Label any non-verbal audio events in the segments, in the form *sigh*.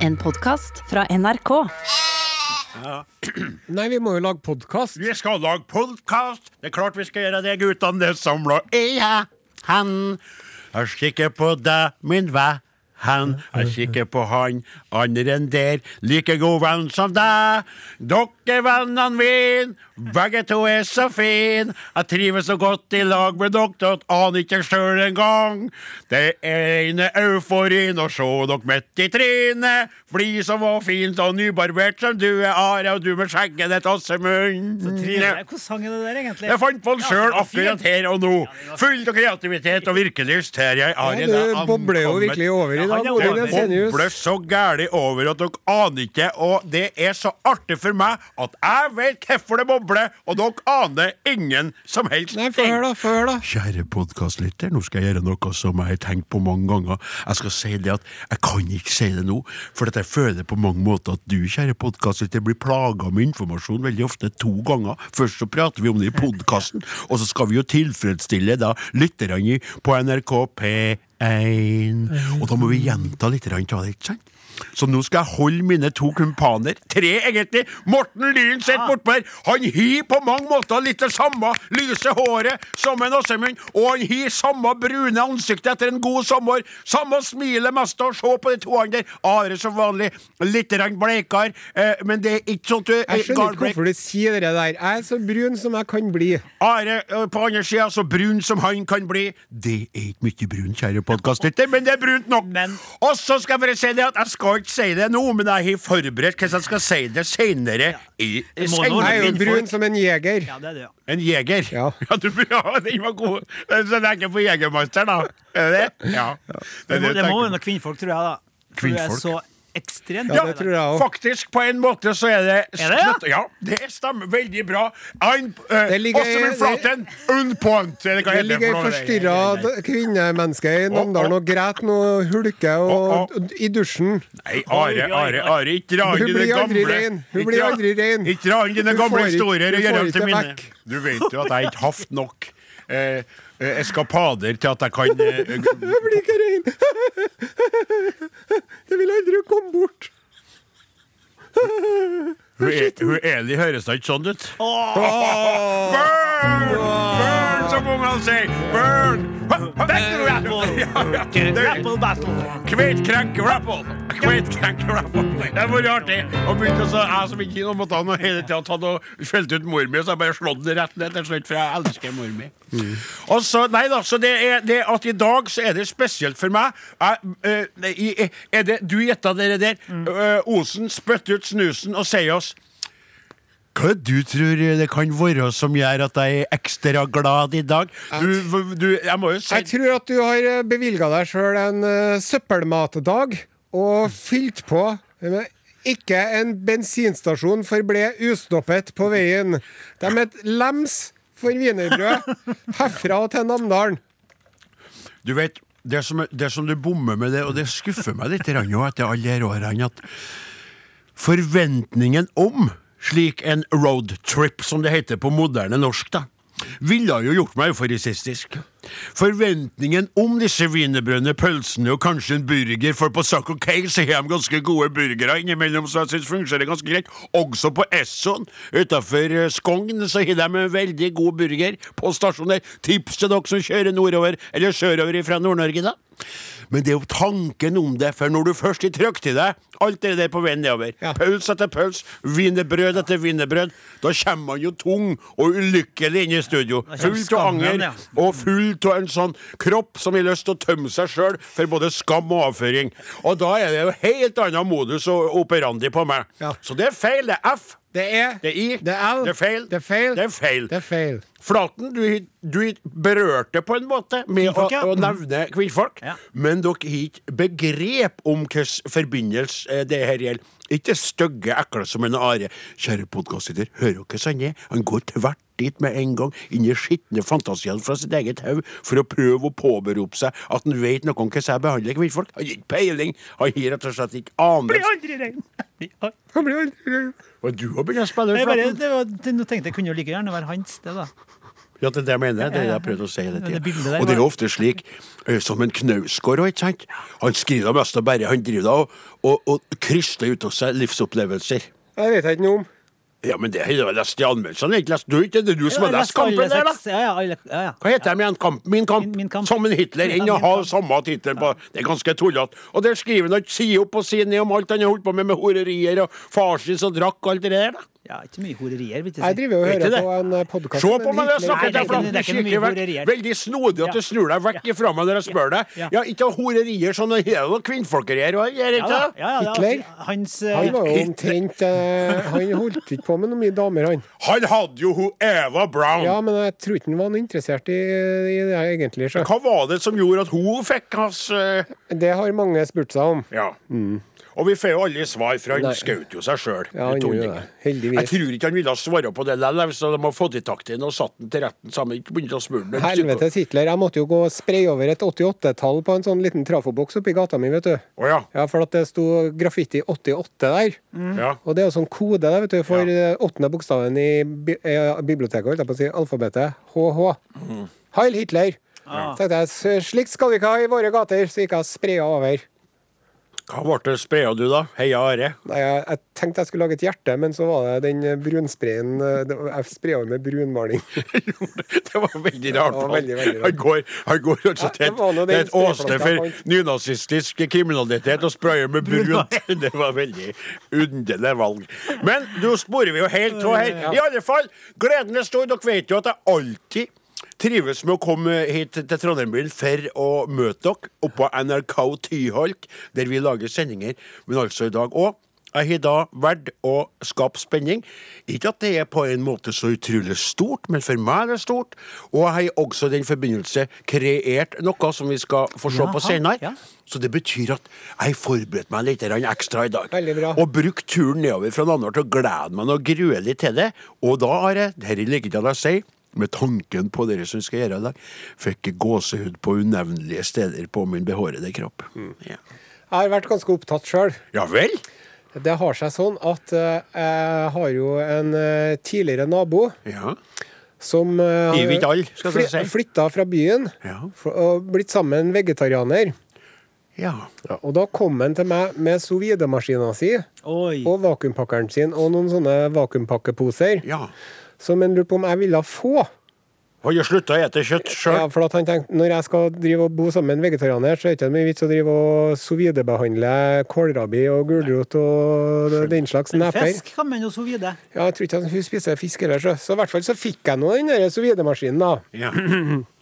En podkast fra NRK. Nei, vi må jo lage podkast. Vi skal lage podkast. Det er klart vi skal gjøre det, guttene. Det er samla jeg, han. Jeg kikker på deg, min venn. Han, jeg kikker på han, andre enn der, like god venn som deg. Dere vennene mine, begge to er så fine. Jeg trives så godt i lag med dere at aner ikke sjøl engang. Det er ene euforien å se dere midt i trynet. Fli som var fint og nybarbert som du er, Are, og du med skjegget ditt. Trivelig. Hvordan sang er det der, egentlig? Jeg fant på den sjøl akkurat her og nå. Full av kreativitet og virkelyst. Her jeg Are. Ja, det bobler jo virkelig over i. han er bobler så gæli over at dere aner ikke, og det er så artig for meg at jeg vet hvorfor det bobler, og dere aner ingen som helst Nei, få høre, da. Få høre, da. Kjære podkastlytter, nå skal jeg gjøre noe som jeg har tenkt på mange ganger. Jeg skal si det at jeg kan ikke si det nå, for at jeg føler på mange måter at du, kjære podkastlytter, blir plaga med informasjon veldig ofte to ganger. Først så prater vi om det i podkasten, og så skal vi jo tilfredsstille da lytterne på NRK P1. Og da må vi gjenta litt av det, ikke sant? Så nå skal jeg holde mine to kumpaner, tre egentlig. Morten Lyn sitter bortpå her. Han har på mange måter litt det samme lyse håret som en Åsemund, og han har samme brune ansiktet etter en god sommer. Samme smilet mest å se på de to andre. Are som vanlig, litt bleikere, eh, men det er ikke sånn at du Jeg skjønner ikke hvorfor du sier det der. Jeg er så brun som jeg kan bli. Are eh, på andre sida, så brun som han kan bli. Det er ikke mye brun, kjære podkastlytter, men det er brunt nok. Men- Og så skal jeg bare si det at jeg skal ikke si det nå, men jeg har forberedt hvordan jeg skal si det Det sendingen. Jeg er jo brun som en jeger. Ja, det er det, ja. En jeger? Ja. *laughs* ja, du, ja, den var god. Så det er ikke på Jegermeister, da? Er det det? Ja. Det må, det må være noe kvinnfolk, tror jeg, da. Kvinnfolk? Ekstremt Ja, det tror jeg òg. Faktisk, på en måte så er det Er det, ja? Ja, det stemmer veldig bra. Uh, Det ligger- Åsemund Flaten, det Det ligger ei forstyrra kvinnemenneske i Namdalen og græter noe hulke og, i dusjen. Nei, Are, Are, Are, ikke dra inn Hun det gamle. Hun blir aldri rein. Ikke dra inn i den gamle historier og gjør dem til minne. Du vet jo at jeg ikke har hatt nok eh, eh, eskapader til at jeg kan *laughs* eh, Jeg blir ikke rein. *laughs* Jeg vil aldri komme bort. Hun, Eli høres da ikke sånn ut. Oh, Burn! Burn, som ungene sier! Burn! Battle rapple! Kvetkrenk rapple! Det var artig. Og begynte så, jeg som ikke måtte ha noe hele tida tatt og skjelt ut mor mi, så jeg bare slått det rett ned til slutt, for jeg elsker mor mi. Og så, nei da, så det er det at i dag så er det spesielt for meg. Jeg, eh, er det, du gjetta dere der. Eh, Osen spytter ut snusen og sier oss hva du tror det kan være som gjør at jeg er ekstra glad i dag? Du, du, jeg må jo si Jeg tror at du har bevilga deg sjøl en uh, søppelmatdag og fylt på med ikke en bensinstasjon forble ustoppet på veien. De er et lems for wienerbrød herfra og til Namdalen. Du vet, det som, det som du bommer med det, og det skuffer meg litt jo etter alle de årene, at forventningen om slik en roadtrip, som det heter på moderne norsk, da, ville jo gjort meg euforicistisk. Forventningen om disse wienerbrødene, pølsene og kanskje en burger, for på Saco K så har de ganske gode burgere innimellom, så jeg synes fungerer ganske greit. Også på Esson utafor Skogn så har de en veldig god burger på stasjonen der. Tips til dere som kjører nordover eller sørover fra Nord-Norge, da. Men det er jo tanken om det, for når du først har trykt i deg alt det der på veien nedover, Ja. pøls etter pøls, wienerbrød etter wienerbrød, da kommer man jo tung og ulykkelig inn i studio. Fullt av anger ja. og fullt av en sånn kropp som har lyst til å tømme seg sjøl for både skam og avføring. Og da er det jo helt annen modus og operandi på meg. Ja. Så det er feil. Det er F. Det er Det er I. Det er L. Det er feil. Det er feil. Det er feil. Det er feil. Flaten, du, du berørte på en måte med å, å nevne kvinnfolk, Ja. men dere har ikke begrep om hvilken forbindelse eh, det her gjelder. Ikke stygge ekle som en are. Kjære podkastlytter, hører dere hvordan han er? Han går tvert dit med en gang, inn i skitne fantasiene fra sitt eget hode, for å prøve å påberope seg at han vet noe om hvordan jeg behandler kvinnfolk. Han har ikke peiling. Han har rett og slett ikke Blir anelse. aldri rein! *laughs* Han blir aldri Og du har begynt å spille bare, flaten. det var, det, nå tenkte jeg kunne jo like gjerne være hans, det, da. Ja, det er det jeg mener. Det er det jeg prøvde å si hele Det tiden. Og det er jo ofte slik, eh, som en Knausgård, ikke sant? Han skriver mest og bare, han driver da og, og, og kryster ut av seg livsopplevelser. Jeg vet ikke noe om. Ja, men det har jeg lest i anmeldelsene. Jeg har ikke lest du, ikke? Det er du som har lest Kampen der, da? Ja, ja, alle, ja, ja. Hva heter de igjen? Kamp, min, kamp. Min- Min kamp. Som en Hitler. Enn å ha samme tittel på Det er ganske tullete. Og der skriver han ikke side opp og side ned om alt han har holdt på med, med horerier og farsis og drakk og alt det der. da. Ja, ikke mye horerier, vil Jeg si. jeg driver og hører det? på en podkast Se på meg når jeg snakker det er til det fram, mye kikker vekk. Veldig snodig at du snur deg vekk Ja. ifra meg når jeg spør deg. Ja. Ja, ikke horerier sånn det er og kvinnfolkerier òg, gjør Ja, ikke det? ja, ja, det er Hitler? Hans eh, Han var jo omtrent eh, Han holdt ikke på med noe mye damer, han. Han hadde jo hun Eva Brown. Ja, men jeg tror ikke han var noe interessert i, i det egentlig. Så. Hva var det som gjorde at hun fikk hans uh... Det har mange spurt seg om. Ja. Og vi får jo aldri svar, for han skjøt jo seg sjøl. Ja. Jeg tror ikke han ville svare på det likevel, så de har fått i takt inn og satt den til retten sammen. Ikke å smule den. Helvetes Hitler. Jeg måtte jo gå og spraye over et 88-tall på en sånn liten trafoboks oppi gata mi, vet du. Oh, ja. Ja, for at det sto graffiti 88 der. ja. Og det er jo sånn kode der, vet du, for Ja. eh, åttende bokstaven i bi eh, biblioteket, holdt jeg på å si, alfabetet. HH. Mm. Heil Hitler! Ja. Jeg, slikt skal vi ikke ha i våre gater, så gikk jeg og spraya over. Hva ble det spraya du, da? Heia Are? Nei, jeg, jeg tenkte jeg skulle lage et hjerte, men så var det den brunsprayen eh, det var- Jeg spraya med brunmaling. *laughs* det var veldig rart. Det var veldig, veldig rart. Han går, han går nå det er et åsted for nynazistisk kriminalitet og sprayer med brunt. *laughs* Det var veldig underlig valg. Men nå sporer vi jo helt av her. I alle fall, gleden er stor. Dere vet jo at jeg alltid trives med å komme hit til Trondheim for å møte dere oppå NRK Tyholt, der vi lager sendinger, men altså i dag òg. Jeg har da valgt å skape spenning. Ikke at det er på en måte så utrolig stort, men for meg er det stort. Og jeg har også i den forbindelse kreert noe som vi skal få se på senere. ja. Så det betyr at jeg forberedte meg litt ekstra i dag. Bra. Og brukt turen nedover fra Namdal til å glede meg og grue litt til det. Og da har jeg, dette ligger ikke an å si, med tanken på dere som skal gjøre i dag, fikk gåsehud på unevnelige steder på min behårede kropp. Mm. Ja. Jeg har vært ganske opptatt sjøl. ja vel? Det har seg sånn at eh, jeg har jo en eh, tidligere nabo Ja. som uh, jeg si. flytta fra byen Ja. og blitt sammen vegetarianer. Ja. Og da kom han til meg med sous vide-maskina si Oi. og vakuumpakkeren sin og noen sånne vakuumpakkeposer ja. Som han lurte på om jeg ville få. Har du slutta å ete kjøtt sjøl? Ja, for han tenkte, Når jeg skal drive og bo sammen med en vegetarianer, så er det ikke mye vits å drive og sovidebehandle kålrabi og gulrot og den slags neper. Fisk kan man jo sovide. Ja, jeg tror ikke hun spiser fisk heller, så. Så i hvert fall så fikk jeg nå den sous vide-maskinen, da. Ja. *clears throat*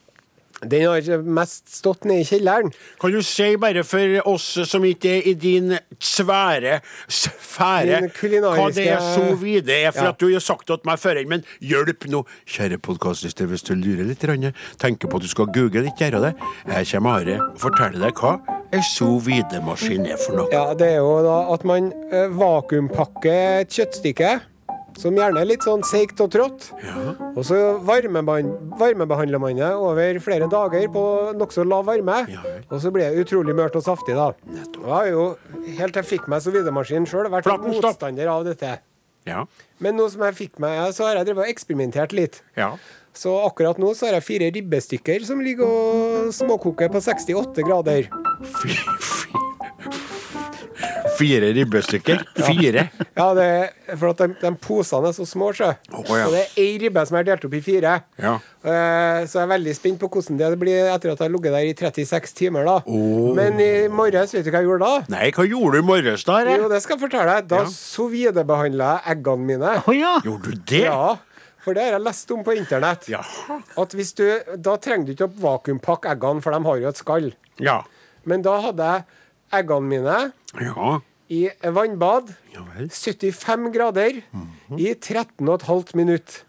Den har mest stått nede i kjelleren. Kan du si bare for oss som ikke er i din svære sfære, kulinariske- hva det er så vide er? For Ja. at du har sagt det til meg før, men hjelp nå, kjære podkastlister, hvis du lurer litt, tenker på at du skal google litt, gjøre det. Jeg kommer Are og forteller deg hva en sous vide-maskin er for noe. Ja, det er jo da at man eh, vakuumpakker et kjøttstykke. Som gjerne er litt sånn seigt og trått. Og så varmebehandler man det over flere dager på nokså lav varme. Ja og så blir det utrolig mørt og saftig, da. Og jeg har jo, helt til jeg fikk meg sous vide-maskin sjøl, vært stopp. motstander av dette. Ja. Men nå som jeg fikk meg, så har jeg drevet og eksperimentert litt. ja. Så akkurat nå så har jeg fire ribbestykker som ligger og småkoker på 68 grader. Fy, fy. Fire ribbestykker. Fire. Ja, det er for at de, de posene er så små, sjø. Oh, ja. Så det er ei ribbe som er delt opp i fire. Ja. Uh, så jeg er veldig spent på hvordan det blir etter at jeg har ligget der i 36 timer, da. Oh. Men i morges, vet du hva jeg gjorde da? Nei, hva gjorde du i morges, da? Jo, det skal jeg fortelle deg. Da Ja. sous jeg eggene mine. Oh, ja. Gjorde du det? Ja, for det har jeg lest om på internett. Ja. At hvis du, Da trenger du ikke å vakuumpakke eggene, for de har jo et skall. Ja. Men da hadde jeg eggene mine Ja. i vannbad, Ja vel. 75 grader, i 13,5 minutter.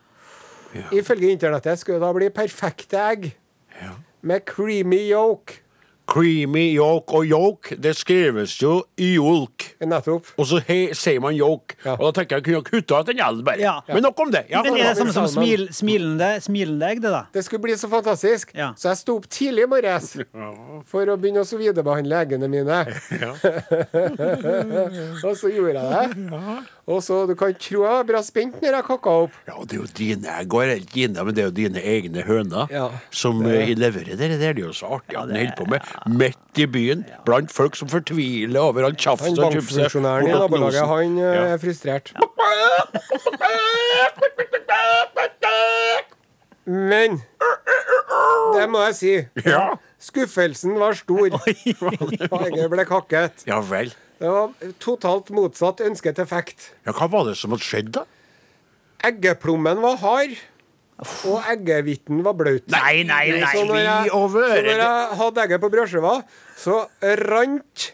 Ja. Ifølge internettet skulle det da bli perfekte egg Ja. med creamy yolk. Creamy yolk og yolk, det skrives jo yolk. Nettopp. Og så he, sier man yolk. Ja. Og da tenker jeg kunne kutta ut den L bare. Ja. Men nok om det. Ja, Men er det samme som smil, smilende, smilende egg, det, da? Det skulle bli så fantastisk. Ja. Så jeg sto opp tidlig i morges for å begynne å sovidebehandle eggene mine. *laughs* og så gjorde jeg det. Og så, Du kan tro jeg var bra spent når jeg kakka opp. Ja, og det er jo dine Jeg går helt dine, men det er jo dine egne høner Ja, som det... leverer det. Det er jo så artig at den holder på med midt i byen, blant folk som fortviler over all tjafset og tjufset. bankfunksjonæren i nabolaget, han eh, er frustrert. Men det må jeg si. Ja. Skuffelsen var stor. Egget ble kakket. ja vel. Det var totalt motsatt ønsket effekt. Ja, hva var det som hadde skjedd, da? Eggeplommen var hard, og eggehviten var blaut. Nei, nei, nei, Så når jeg, så når jeg hadde egget på brødskiva, så rant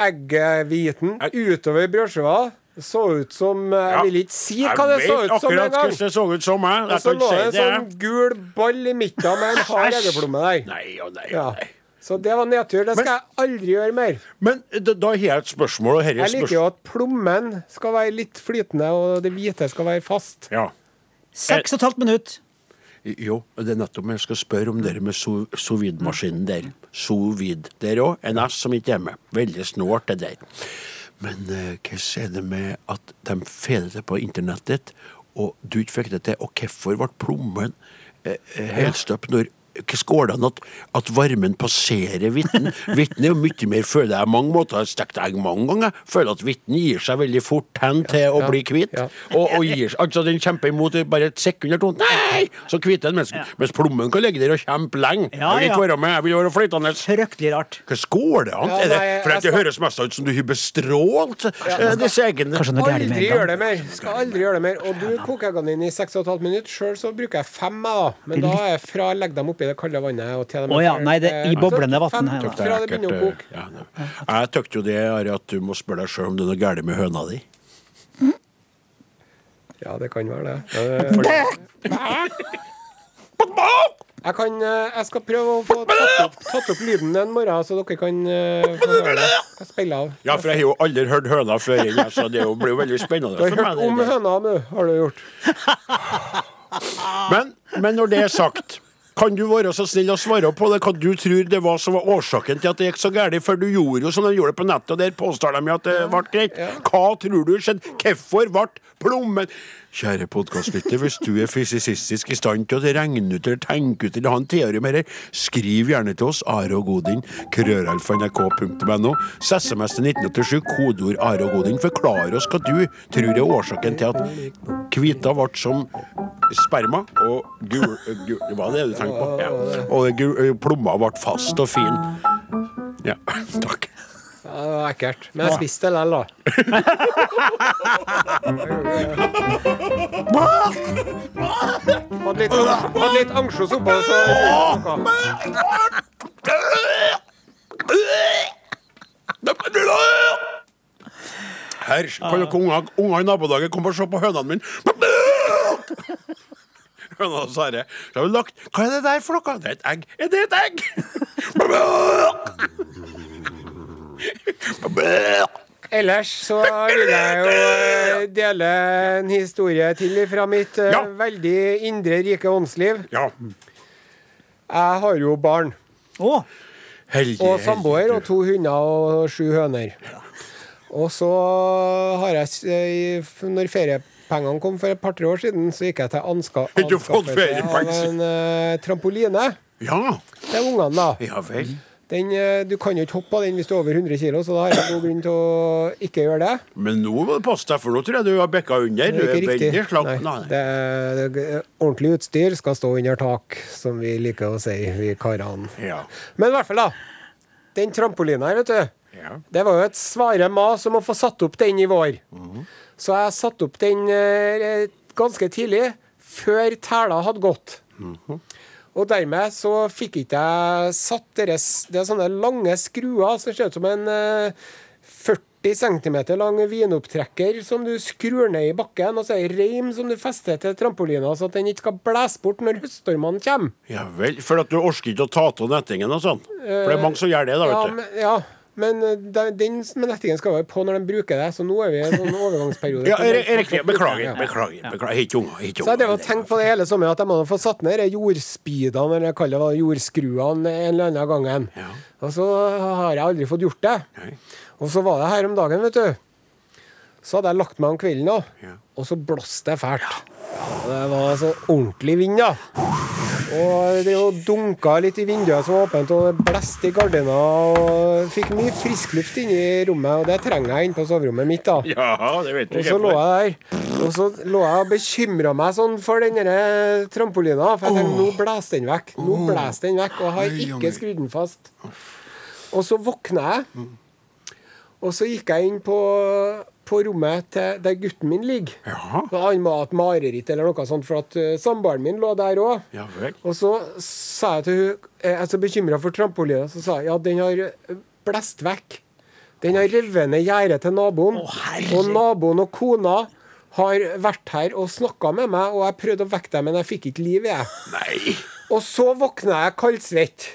eggehviten utover brødskiva. Så ut som Jeg vil ikke si hva det så ut som engang. det så ut som jeg. Og Jeg så lå det en sånn gul ball i midten med en hard eggeplomme der. Nei oh, nei Ja. nei. Så det var nedtur. Det skal jeg aldri gjøre mer. Men da, da har jeg et spørsmål, Jeg liker jo at plommen skal være litt flytende, og det hvite skal være fast. Ja. Seks og et halvt minutt. Jo, det er nettopp jeg skal spørre om det med vide-maskinen der. Sovid. Der òg. En S som ikke er med. Veldig snålt, det der. Men hvordan hva er det med at de får det på internettet, og du ikke fikk det til? Og hvorfor ble plommen eh, eh, helstøpt når går at, at varmen passerer hvitten? Hvitten er jo mye mer, føler jeg, mange måter. Jeg har stekt egg mange ganger. Føler at hvitten gir seg veldig fort hen til å bli hvit. ja. Og, og gir altså den kjemper imot i bare et sekund eller to. Nei! Så hviter den, mens, mens plommen kan ligge der og kjempe lenge. Ja, jeg vil ikke være med, jeg vil være flytende. Fryktelig rart. Hva? Ja, er det, for det høres mest ut som du har bestrålt eh, disse eggene. Aldri gjør det mer. Skal aldri gjøre det mer. Og du koker eggene dine i 6,5 minutter. Sjøl så bruker jeg fem, jeg, da. Men da er jeg fra å legge dem oppi det kalde vannet og til de er Å ja, nei, det er i Eh, boblende så vann det. Jeg tykte jo det Ari, at du må spørre deg sjøl om det er noe galt med høna di. Ja, det kan være det. Jeg, kan, eh, jeg skal prøve å få tatt opp, tatt opp lyden en morgen, så dere kan eh, få høre det. Jeg spiller av. Ja, for jeg har jo aldri hørt høna før, så det blir jo veldig spennende. Du har hørt om høna nå, har du gjort. Men, men når det er sagt, kan du være så snill å svare på det hva du tror det var som var årsaken til at det gikk så galt? For du gjorde jo som de gjorde det på nettet, og der påstår de at det ble greit. Hva tror du skjedde? Hvorfor ble plommen Kjære podkastlytter, hvis du er fysisistisk i stand til å regne ut eller tenke ut eller ha en teori med dette, skriv gjerne til oss Are og Godin, krøralfa.nrk.no, SMS til 1987, kodeord Godin. Forklar oss hva du tror er årsaken til at hvita ble som sperma, og gul, gul Hva er det du tenker på? Ja. Og plomma ble fast og fin. Ja, *laughs* takk. Ja, det var ekkelt. Men jeg spiste det likevel, da. Hadde litt, hadde litt ansjos oppå, så Her kan dere unger, unger i nabolaget komme og se på hønene mine. Høna Sverre. Så har vi lagt Hva er det der for noe? Det er et egg. Er det et egg? *laughs* Ellers så vil jeg jo eh, dele en historie til fra mitt eh, Ja. veldig indre rike åndsliv. Ja. Jeg har jo barn. Oh. Heldig. Og samboer og to hunder og sju høner. Og så har jeg Når feriepengene kom for et par-tre år siden, så gikk jeg til anska anskaffelse av en uh, trampoline. Ja. til ungene, da. Ja vel. Den, eh, du kan jo ikke hoppe på den hvis du er over 100 kg, så da har jeg god grunn til å ikke gjøre det. Men nå må du passe deg, for nå tror jeg du har bekka under. Det er er ikke riktig. Nei, det, det, ordentlig utstyr skal stå under tak, som vi liker å si, vi karene. Ja. Men i hvert fall, da. Den trampolina her, vet du. Ja. Det var jo et svare mas om å få satt opp den i vår. Så jeg satte opp den eh, ganske tidlig, før tæla hadde gått. Og dermed så fikk ikke jeg satt deres Det er sånne lange skruer som ser ut som en eh, 40 cm lang vinopptrekker som du skrur ned i bakken, og så er det reim som du fester til trampolina, så at den ikke skal blæse bort når høststormene kommer. ja vel. For at du orker ikke å ta av nettingen og sånn. For det er mange som gjør det, da, vet du. Ja, men, ja, Men eh, den, nettingen skal være på når de bruker det, så nå er vi i en sånn overgangsperiode. Ja, er- er riktig. Beklager. ja. beklager, beklager. Jeg er ikke unger. jeg er Så jeg drev og tenkte på det hele sommeren, at jeg må få satt ned jordspidene, jordspeedene, eller kaller det jordskruene, en eller annen gangen. Ja. Og så har jeg aldri fått gjort det. Nei. Og så var det her om dagen, vet du. Så hadde jeg lagt meg om kvelden, òg, Ja. Og så blåste det fælt. Og det var så ordentlig vind, da. Og det jo dunka litt i vinduet som var åpent, og det blåste i gardina. Og fikk mye friskluft inne i rommet, og det trenger jeg inne på soverommet mitt, da. Ja, det vet du Og så lå jeg der Og så lå jeg og bekymra meg sånn for den trampolina. For jeg tenkte, nå blåser den vekk. Nå blåser den vekk, og jeg har ikke skrudd den fast. Og så våkna jeg, og så gikk jeg inn på, på rommet til der gutten min ligger. Ja, Han må ha et mareritt eller noe sånt, for at uh, samboeren min lå der òg. ja. Og så sa jeg til hun Jeg er så bekymra for trampolina. Så sa jeg ja, den har eh, blåst vekk. Den har revet ned gjerdet til naboen. Å, og naboen og kona har vært her og snakka med meg, og jeg prøvde å vekke dem, men jeg fikk ikke liv i det. Og så våkna jeg kaldsvett.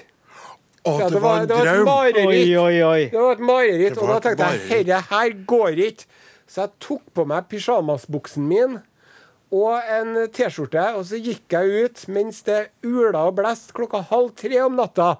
Å, Ja, det var det var et drøm. mareritt. Oi, oi, oi. Det var et mareritt, og da tenkte jeg herre her går ikke. Så jeg tok på meg pysjamasbuksen min og en T-skjorte, og så gikk jeg ut mens det ula og blest klokka halv tre om natta.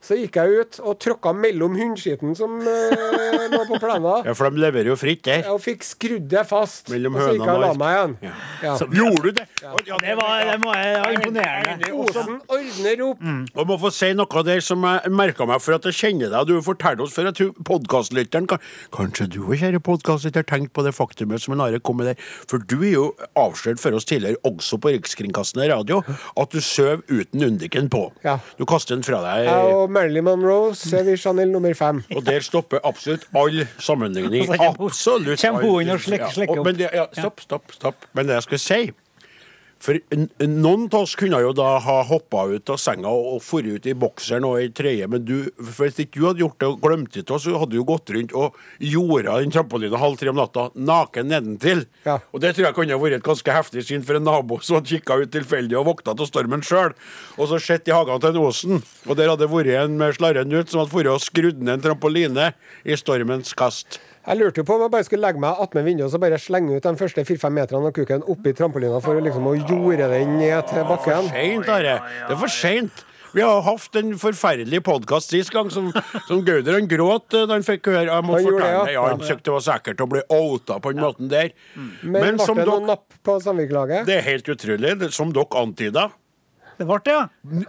Så gikk jeg ut og tråkka mellom hundskitten som eh, lå på plena. Ja, for de leverer jo fritt der. og fikk skrudd det fast. Mellom og så gikk jeg og la meg igjen. Ja. Ja. Gjorde du det? Ja, Det var, det må jeg, var imponerende. Osen ordner opp. Og må få si noe der som jeg merka meg, for at jeg kjenner deg. Du fortalte oss før. Jeg tror podkastlytteren kan, Kanskje du, kjære podkastlytter, tenkte på det faktumet som en Are kom med der. For du er jo avslørt for oss tidligere, også på Rikskringkastende radio, at du sover uten undiken på. Ja. Du kaster den fra deg. Jeg og Marilyn Monroe ser vi Chanel nummer fem. Og der stopper absolutt all sammenligning. Og så kommer hun- Absolutt. kommer hun inn og Ja, og- Men det, ja, stopp, stopp, stopp. Men det jeg skulle si For noen av oss kunne jo da ha hoppa ut av senga og, dratt ut i bokseren og i trøye, men du, hvis ikke du hadde gjort det og glemt det, så hadde du gått rundt og jorda den trampolina halv tre om natta, naken nedentil. Ja. Og det tror jeg kunne vært et ganske heftig syn for en nabo som hadde kikka ut tilfeldig og våkna til stormen sjøl, og så sett i hagen til en Osen, og der hadde vært en med slarren ut som hadde dratt og skrudd ned en trampoline i stormens kast. Jeg lurte jo på om jeg bare skulle legge meg attmed vinduet og så bare slenge ut de første fire-fem meterne av kuken oppi trampolina for liksom å jorde den ned til bakken. Seint, Are. Det er for seint. Vi har hatt en forferdelig podkast sist gang som, som Gauder han gråt eh, da han fikk høre jeg må Han gjorde det, det, ja. ja. Han syntes det var sikkert å bli outa på den måten der. Men, Men som ble det noen napp på samvirkelaget? Det er helt utrolig. Som dere antyda. Det ble det, ja.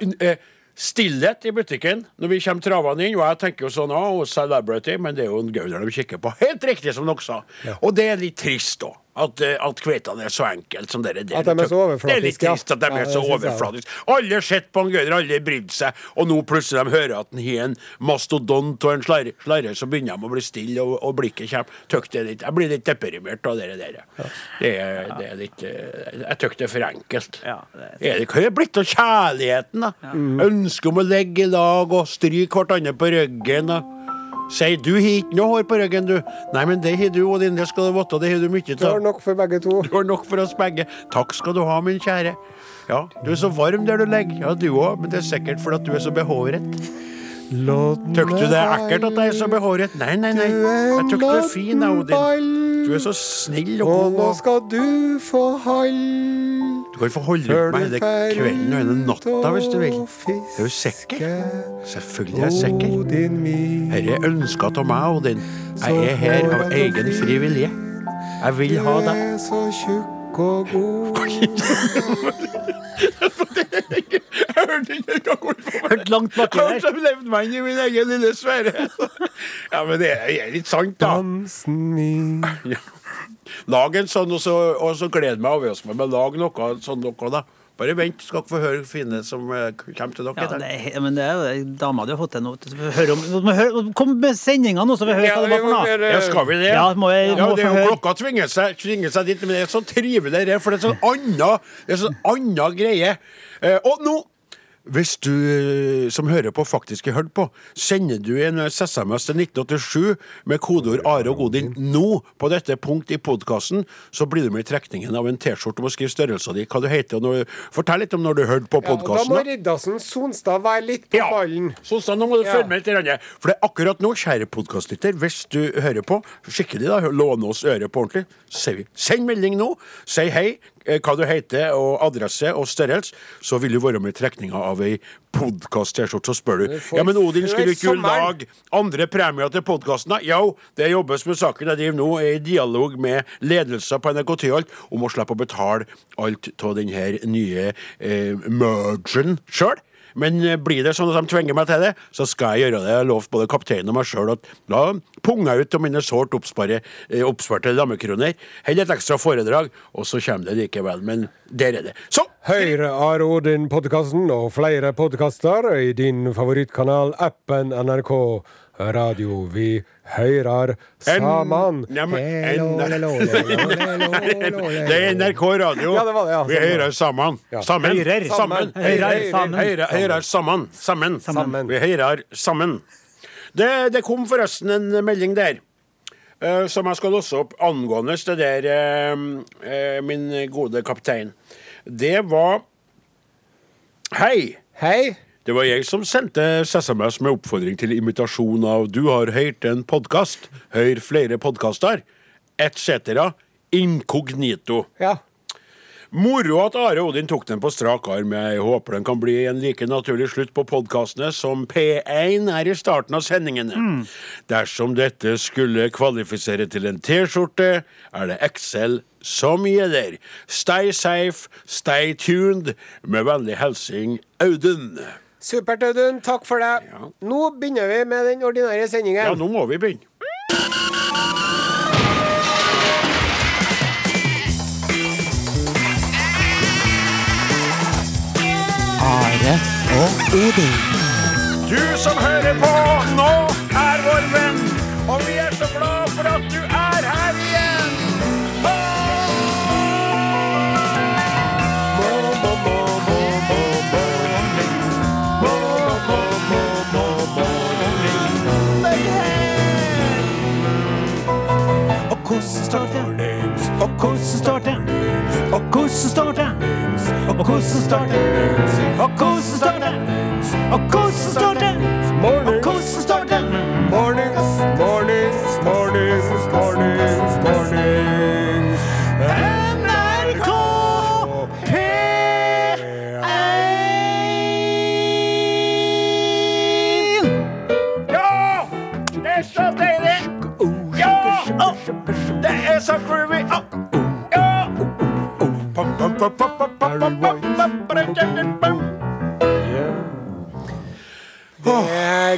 N- eh, Stillhet i butikken når vi kommer travende inn. Og jeg tenker jo sånn, oh, celebrity, men det er jo en Gauder de kikker på. Helt riktig, som dere sa. Og det er litt trist, da. At, eh, at kveitene er så enkelt som dere. At de er så Det er litt overflatiske, trist at de Ja, er så overflatiske. Alle har sett på en Gøyder, alle brydde seg, og nå plutselig de hører at han har en mastodont og en slarre, slarre så begynner de å bli stille, og, og blikket kommer. Det litt. Jeg blir litt deprimert av det der. Det er, det er litt eh, Jeg syns det er for enkelt. Ja, det Er det, hva er det blitt av kjærligheten, da? Ønsket om å ligge i lag og stryke hverandre på ryggen. og Si du har ikke noe hår på ryggen, du. Nei, men det har du, Odin. Det skal du vite. Det har du mye av. Du har nok for begge to. *laughs* Du har nok for oss begge. Takk skal du ha, min kjære. Ja, du er så varm der du ligger. Ja, du òg, men det er sikkert fordi du er så behåret. Tykker du det er ekkelt at jeg er så behåret? Nei, nei, nei. Jeg tykker du er fin, jeg, Odin. Du er så snill og god. Og nå skal du få hall Du kan få holde ut med du hele kvelden og hele natta hvis du vil. Er du sikker? Selvfølgelig er jeg sikker. Dette er ønska av meg, Odin. Jeg er her av egen fri vilje. Jeg vil ha deg. God. Jeg hørte ikke engang hvorfor. Hørt langt baki Jeg har der. så levd meg inn i min egen lille sfære. Ja, men det er litt sant, da. Dansen min. Ja. Lag en sånn, og så, og så gled meg over oss med å lage noe sånn noe, da. Bare vent, skal dere få høre fine som eh, kommer til dere. Ja, det er, men det er jo det dama di har fått til nå. Kom med sendinga nå, så vi hører hva det var for noe. Ja, skal vi det? Ja, må jeg- ja, må det er jo. Klokka tvinger seg, tvinger seg dit, men det er så trivelig, det, for det er sånn anna, det er sånn anna greie. Eh, og nå hvis du eh, som hører på, faktisk har hørt på, sender du en SMS til 1987 med kodeord Are og Godin nå på dette punkt i podkasten, så blir du med i trekningen av en T-skjorte. Du må skrive størrelsen din, hva du heter, når, fortell litt om når du hørte på Ja, da må Riddarsen Sonstad være litt på ballen. Sonstad, nå må du Ja. følge med litt. grann. For det er akkurat nå, kjære podkastlytter, hvis du hører på, skikkelig da, låne oss øret på ordentlig, send melding nå. Si hei, hva du heter og adresse og størrelse, så vil du være med i trekninga av ei podkast-T-skjorte. Så spør du ja, men Odin, skulle ikke du ikke lage andre premier til podkasten? Jo, det jobbes med saken. Jeg driver nå i dialog med ledelsen på NRK Tyholt om å slippe å betale alt av denne nye eh, mergen sjøl. Men eh, blir det sånn at de tvinger meg til det, så skal jeg gjøre det. Jeg har lovt både kapteinen og meg sjøl at da punger jeg ut av mine sårt eh, oppsparte lammekroner. Holder et ekstra foredrag, og så kommer det likevel. Men der er det. Så! Høyre Are Odin-podkasten og flere podkaster i din favorittkanal, appen NRK radio. Vi høyrer saman. Det er NRK Radio. Vi høyrer saman. Sammen. Sammen. Høyrar saman. Sammen. Vi høyrer sammen. Det, kom forresten en melding der. Eh, som jeg skal låse opp angående det der, eh, eh, min gode kaptein. Det var Hei! Hei! Det var jeg som sendte SMS med oppfordring til imitasjon av Du har hørt en podkast, hør flere podkaster, etc. Inkognito. Ja. Moro at Are Odin tok den på strak arm. Jeg håper den kan bli en like naturlig slutt på podkastene som P1 er i starten av sendingene. Dersom dette skulle kvalifisere til en T-skjorte, er det Excel som gjelder. Stay safe, stay tuned. Med vennlig hilsing Audun. Supert, Audun. Takk for det. Ja. Nå begynner vi med den ordinære sendingen. Ja, nå må vi begynne. Are og Odin. Du som hører på nå, er vår venn, og vi er så glad for at du er hvordan står det? Og hvordan står det? Og hvordan står det? Og hvordan står det?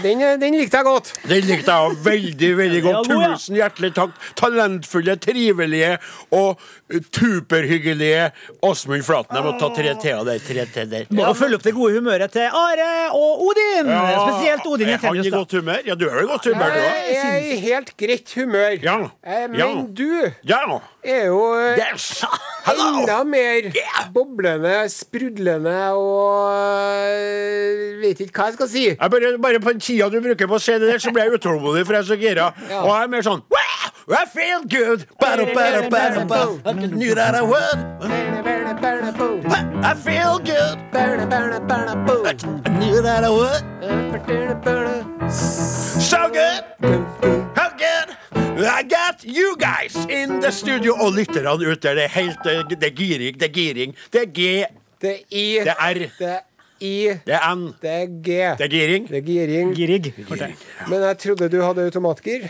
Den, den likte jeg godt. Den likte jeg veldig, veldig godt. Tusen hjertelig takk. Talentfulle, trivelige og superhyggelige Åsmund Flaten. Jeg må ta tre t-er der. Tre t der. Må ja. følge opp det gode humøret til Are og Odin. Spesielt Odin Jeg han i Jensenius. godt humør? Ja, du er i godt humør, du òg. Jeg er i helt greit humør. Ja. Eh, Men Ja. du Ja. er jo eh, Yes! Hello! enda mer Yeah. boblende, sprudlende og eh, Vet ikke hva jeg skal si. Jeg bare, bare på den tida du bruker på å se det der, så blir jeg utålmodig, for jeg er så gira. Ja. Og jeg er mer sånn I feel good. Bada, bada, bada, bada. I knew that I would. I feel good. I knew that I would. So good. How good. I got you guys in the studio. Og lytterne ute der, det er helt Det er giring, det er giring. Det er G, Det er I, det er R, det er I, det er N, det er G. det er giring. Det er giring. Girig. Men jeg trodde du hadde automatgir.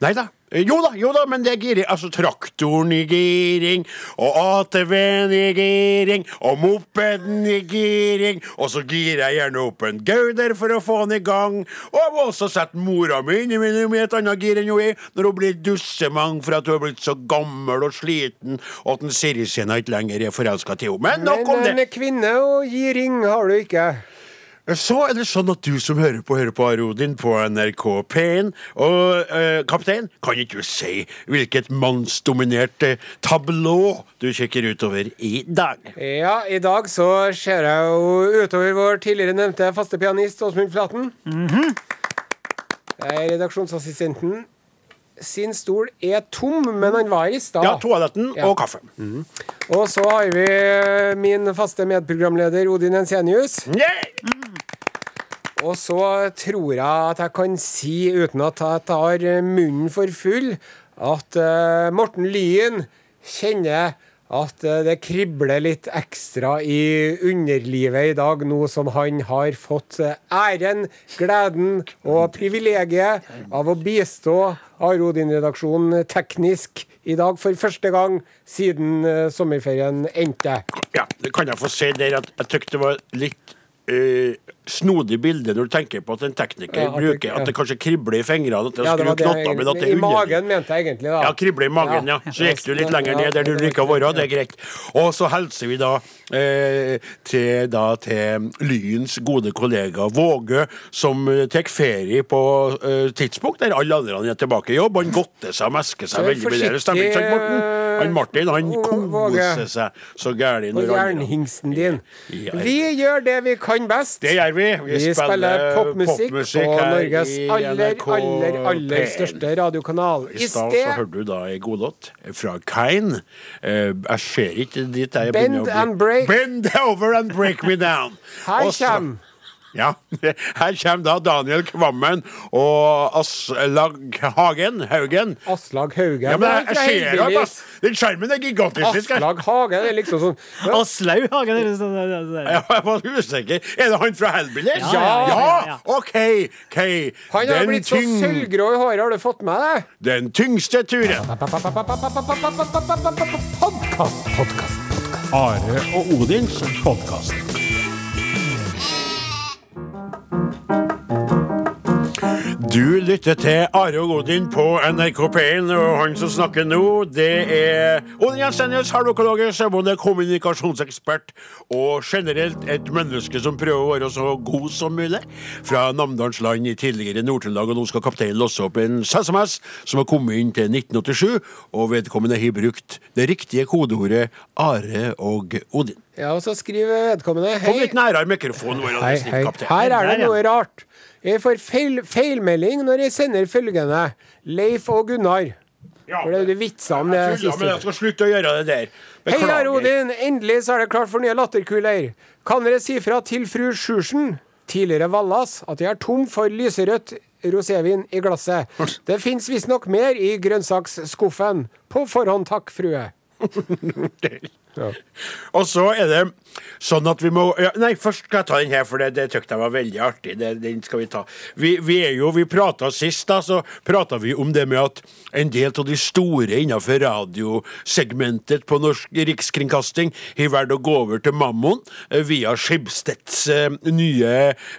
Nei da. Eh, Jo da, jo da, men det er giring. Altså traktoren i giring, og ATV-en i giring, og mopeden i giring. Og så girer jeg gjerne opp en Gauder for å få den i gang. Og jeg må også sette mora mi inn i et annet gir enn hun er, når hun blir dussemang for at hun er blitt så gammel og sliten, og at en Sirisena ikke lenger er forelska til henne. Men nok om Men en kvinne og giring har du ikke. Så er det sånn at du som hører på, hører på Arodin på NRK P1. Og eh, kaptein, kan ikke du si hvilket mannsdominert eh, tablå du kikker utover i dag? Ja, i dag så ser jeg jo utover vår tidligere nevnte faste pianist Åsmund Flaten. Eh, Redaksjonsassistenten sin stol er tom, men han var i stad. Ja, toaletten Ja. og kaffe. Og så har vi min faste medprogramleder Odin Ensenius. Yeah! Og så tror jeg at jeg kan si, uten at jeg tar munnen for full, at uh, Morten Lyen kjenner at eh, det kribler litt ekstra i underlivet i dag, nå som han har fått eh, æren, gleden og privilegiet av å bistå Arodin-redaksjonen teknisk i dag for første gang siden sommerferien endte. Ja, det kan jeg få si der at jeg syntes det var litt eh, snodig bilde når du tenker på at en tekniker Ja, det- bruker ja. At det kanskje kribler i fingrene, at det Ja, det var det knotter, men at det I magen mente jeg egentlig, da. Ja, kribler i magen, ja. Så gikk du litt lenger ned der du liker å være, det er greit. Og så hilser vi da eh, til, da, til Lyens gode kollega Våge, som eh, tar ferie på eh, tidspunkt der alle andre er tilbake i jobb. Han godter seg og mesker seg veldig med det. Stemmer ikke sant, Morten? Han Martin han koser seg så gæli. Og jernhingsten din. Vi gjør det vi kan best. Det gjør vi. Vi, Vi spiller popmusikk på her Norges i aller, NRK aller, aller P1. største radiokanal. I I stad så hørte du da ei godlåt fra Kine. Uh, jeg ser ikke dit jeg Bend begynner å bli- and break. Bend over and break me down. Her kjem. Ja, *laughs* her kommer da Daniel Kvammen og Aslag Hagen. Haugen. Aslag Haugen. Ja, men jeg, Det er jeg ser jo at den skjermen er gigantisk. Aslag Hagen er liksom sånn *laughs* Aslaug Hagen. Er sånn- Ja, Jeg var usikker. Er det han fra Hellbillies? Ja, ja, ja, ja. OK. ok Han har Den blitt så sølvgrå i håret, har du fått med deg? Den tyngste turen. Podkast, podkast. Are og Odins podkast. Thank you. Du lytter til Are og Odin på NRK P1, og han som snakker nå, det er Odin Jensenius, halvøkologe, sjøbonde, kommunikasjonsekspert og generelt et menneske som prøver å være så god som mulig. Fra Namdalens land i tidligere Nord-Trøndelag, og nå skal kapteinen låse opp en SMS som har kommet inn til 1987, og vedkommende har brukt det riktige kodeordet Are og Odin. Ja, og så skriver vedkommende Hei. Kom litt nærere mikrofonen vår. Her er det noe rart. Jeg får feil, feilmelding når jeg sender følgende Leif og Gunnar. Ja, For det er jo vitsa om det Jeg tuller, men jeg skal slutte å gjøre det der. Hei, Beklager. Arodin! Endelig så er det klart for nye latterkuler. Kan dere si fra til fru Sjursen, tidligere Vallas, at jeg er tom for lyserødt rosévin i glasset. *laughs* Det fins visstnok mer i grønnsaksskuffen. På forhånd takk, frue. *laughs* Og så er det sånn at vi må ja, Nei, først skal jeg ta den her, for det, det tykte jeg var veldig artig. Det, den skal vi ta. Vi, vi er jo, vi prata sist, da, så prata vi om det med at en del av de store innenfor radiosegmentet på norsk rikskringkasting har valgt å gå over til Mammon eh, via Skibsteds eh, nye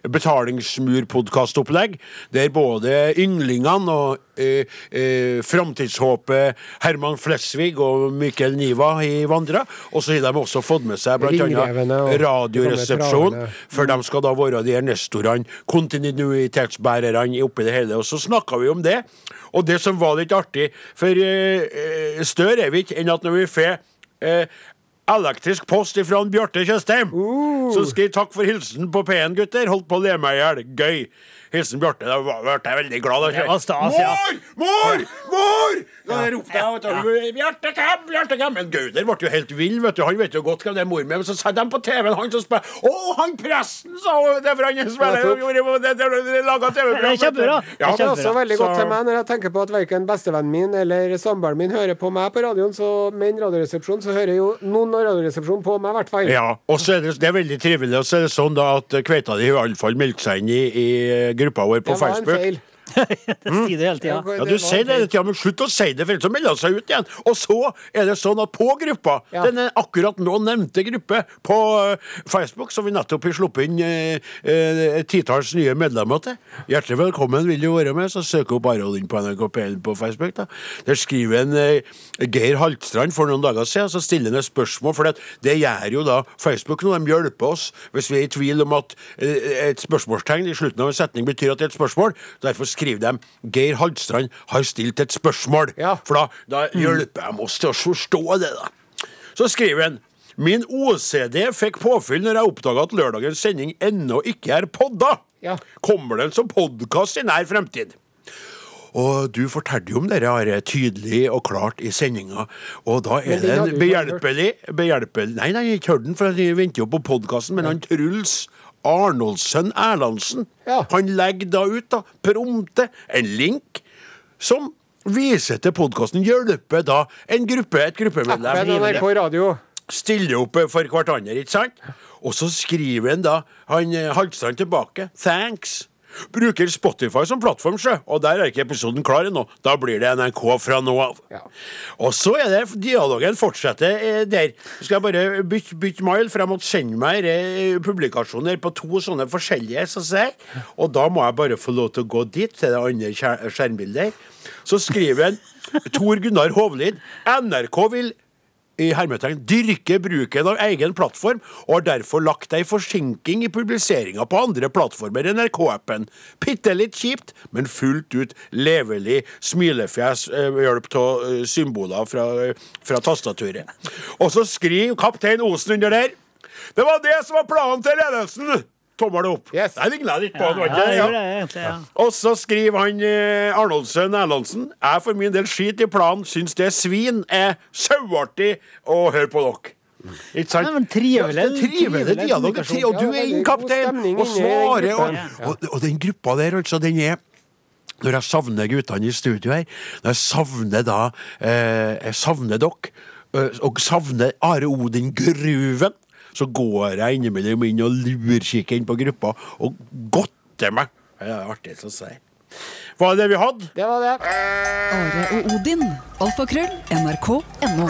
betalingsmurpodkastopplegg, der både ynglingene og eh, eh, framtidshåpet Herman Flesvig og Mikkel Niva har vandra. Og så har de også fått med seg blant annet Radioresepsjon, for de skal da være de her nestorene, kontinuitetsbærerne oppi det hele. Og så snakka vi om det, og det som var litt artig, for eh, større er vi ikke enn at når vi får uh, Elektrisk post ifra en Bjarte Tjøstheim. Så skriv takk for hilsen på P1, gutter. Holdt på å le meg i hjel. Gøy. Hilsen Bjarte. Da ble jeg veldig glad. da. Det var stas, ja. Mor! Mor! Mor! Da ropte jeg vet du, Bjarte hvem? Bjarte hvem? Men Gauder ble jo helt vill. vet du. Han vet jo godt hvem det er mor med. Men så satte de på TV-en han som spiller Å, han presten, sa hun! Det er for han spiller laget TV-program, Det er kjempebra. Ja, Det er også veldig godt Så- til meg når jeg tenker på at verken bestevennen min eller samboeren min hører på meg på radioen, så med en radioresepsjon, så hører jo noen av Radioresepsjonen på meg, i hvert fall. Ja, og så er det, det er veldig trivelig. Og så er det sånn da at Kveita di iallfall melker seg inn i, i gruppa vår på Facebook. Det var en Facebook. Si det hele tida. Ja, Du sier det hele tida, men slutt å si det, for ellers melder han seg ut igjen. Og så er det sånn at på gruppa, Ja. denne akkurat nå nevnte gruppe på eh, Facebook, som vi nettopp har sluppet inn eh, eh, titalls nye medlemmer til Hjertelig velkommen, vil du være med? Så søk opp Are inn på NRK P1 på Facebook. da. Der skriver en eh, Geir Haltstrand for noen dager siden, så stiller han et spørsmål, for det, det gjør jo da Facebook nå. De hjelper oss hvis vi er i tvil om at eh, et spørsmålstegn i slutten av en setning betyr at det er et spørsmål. Derfor skriver de Geir Haltstrand har stilt et spørsmål. Ja. For da, da hjelper de oss til å forstå det, da. Så skriver han Min OCD fikk påfyll når jeg oppdaga at lørdagens sending ennå ikke er podda. Ja. Kommer den som podkast i nær fremtid? Og du fortalte jo om dere Are, tydelig og klart i sendinga. Og da er det en behjelpelig, behjelpelig Nei, nei, jeg ikke hørt den, for jeg venter jo på podkasten. Men han Truls Arnoldsen Erlandsen, Ja. han legger da ut, da, prompte, en link som viser til podkasten. Hjelper da en gruppe, et gruppemedlem NRK Radio. stiller opp for hverandre, ikke sant? Og så skriver han da, han Halvstrand Haltstrand tilbake, thanks. Bruker Spotify som plattform, sjø, og der er ikke episoden klar ennå. Da blir det NRK fra nå av. Ja. Og så er det dialogen fortsetter eh, der. Så skal jeg bare bytte bytte mile, for jeg måtte sende meg eh, publikasjoner på to sånne forskjellige, så jeg. Og da må jeg bare få lov til å gå dit, til det andre skjermbildet. Så skriver en Tor Gunnar Hovlid NRK vil i hermetegn dyrke bruken av egen plattform, og har derfor lagt ei forsinking i publiseringa på andre plattformer enn NRK-appen. Bitte litt kjipt, men fullt ut levelig smilefjes eh, ved hjelp av eh, symboler fra, fra tastaturet. Og så skriver kaptein Osen under der Det var det som var planen til ledelsen! Tommel opp. Yes. Jeg ligna litt på Ja, ja, det det? egentlig, ja. Og så skriver han eh, Arnoldsen Erlandsen Jeg for min del skit i planen, syns det svin er sauartig å høre på dere. Ikke sant? Men trivelig- Ja, er trivelig trivelig dialog. Og du er veldig inn, kaptein, og svarer. Og, og, og den gruppa der, altså, den er når jeg savner guttene i studio her, når jeg savner da eh, Jeg savner dere, eh, og savner Are Odin Gruven, så går jeg innimellom inn og lurkikker inn på gruppa og godter meg. Det er artig å si. Var det det vi hadde? Det var det. Are og Odin. Alfakrøll. NRK.no.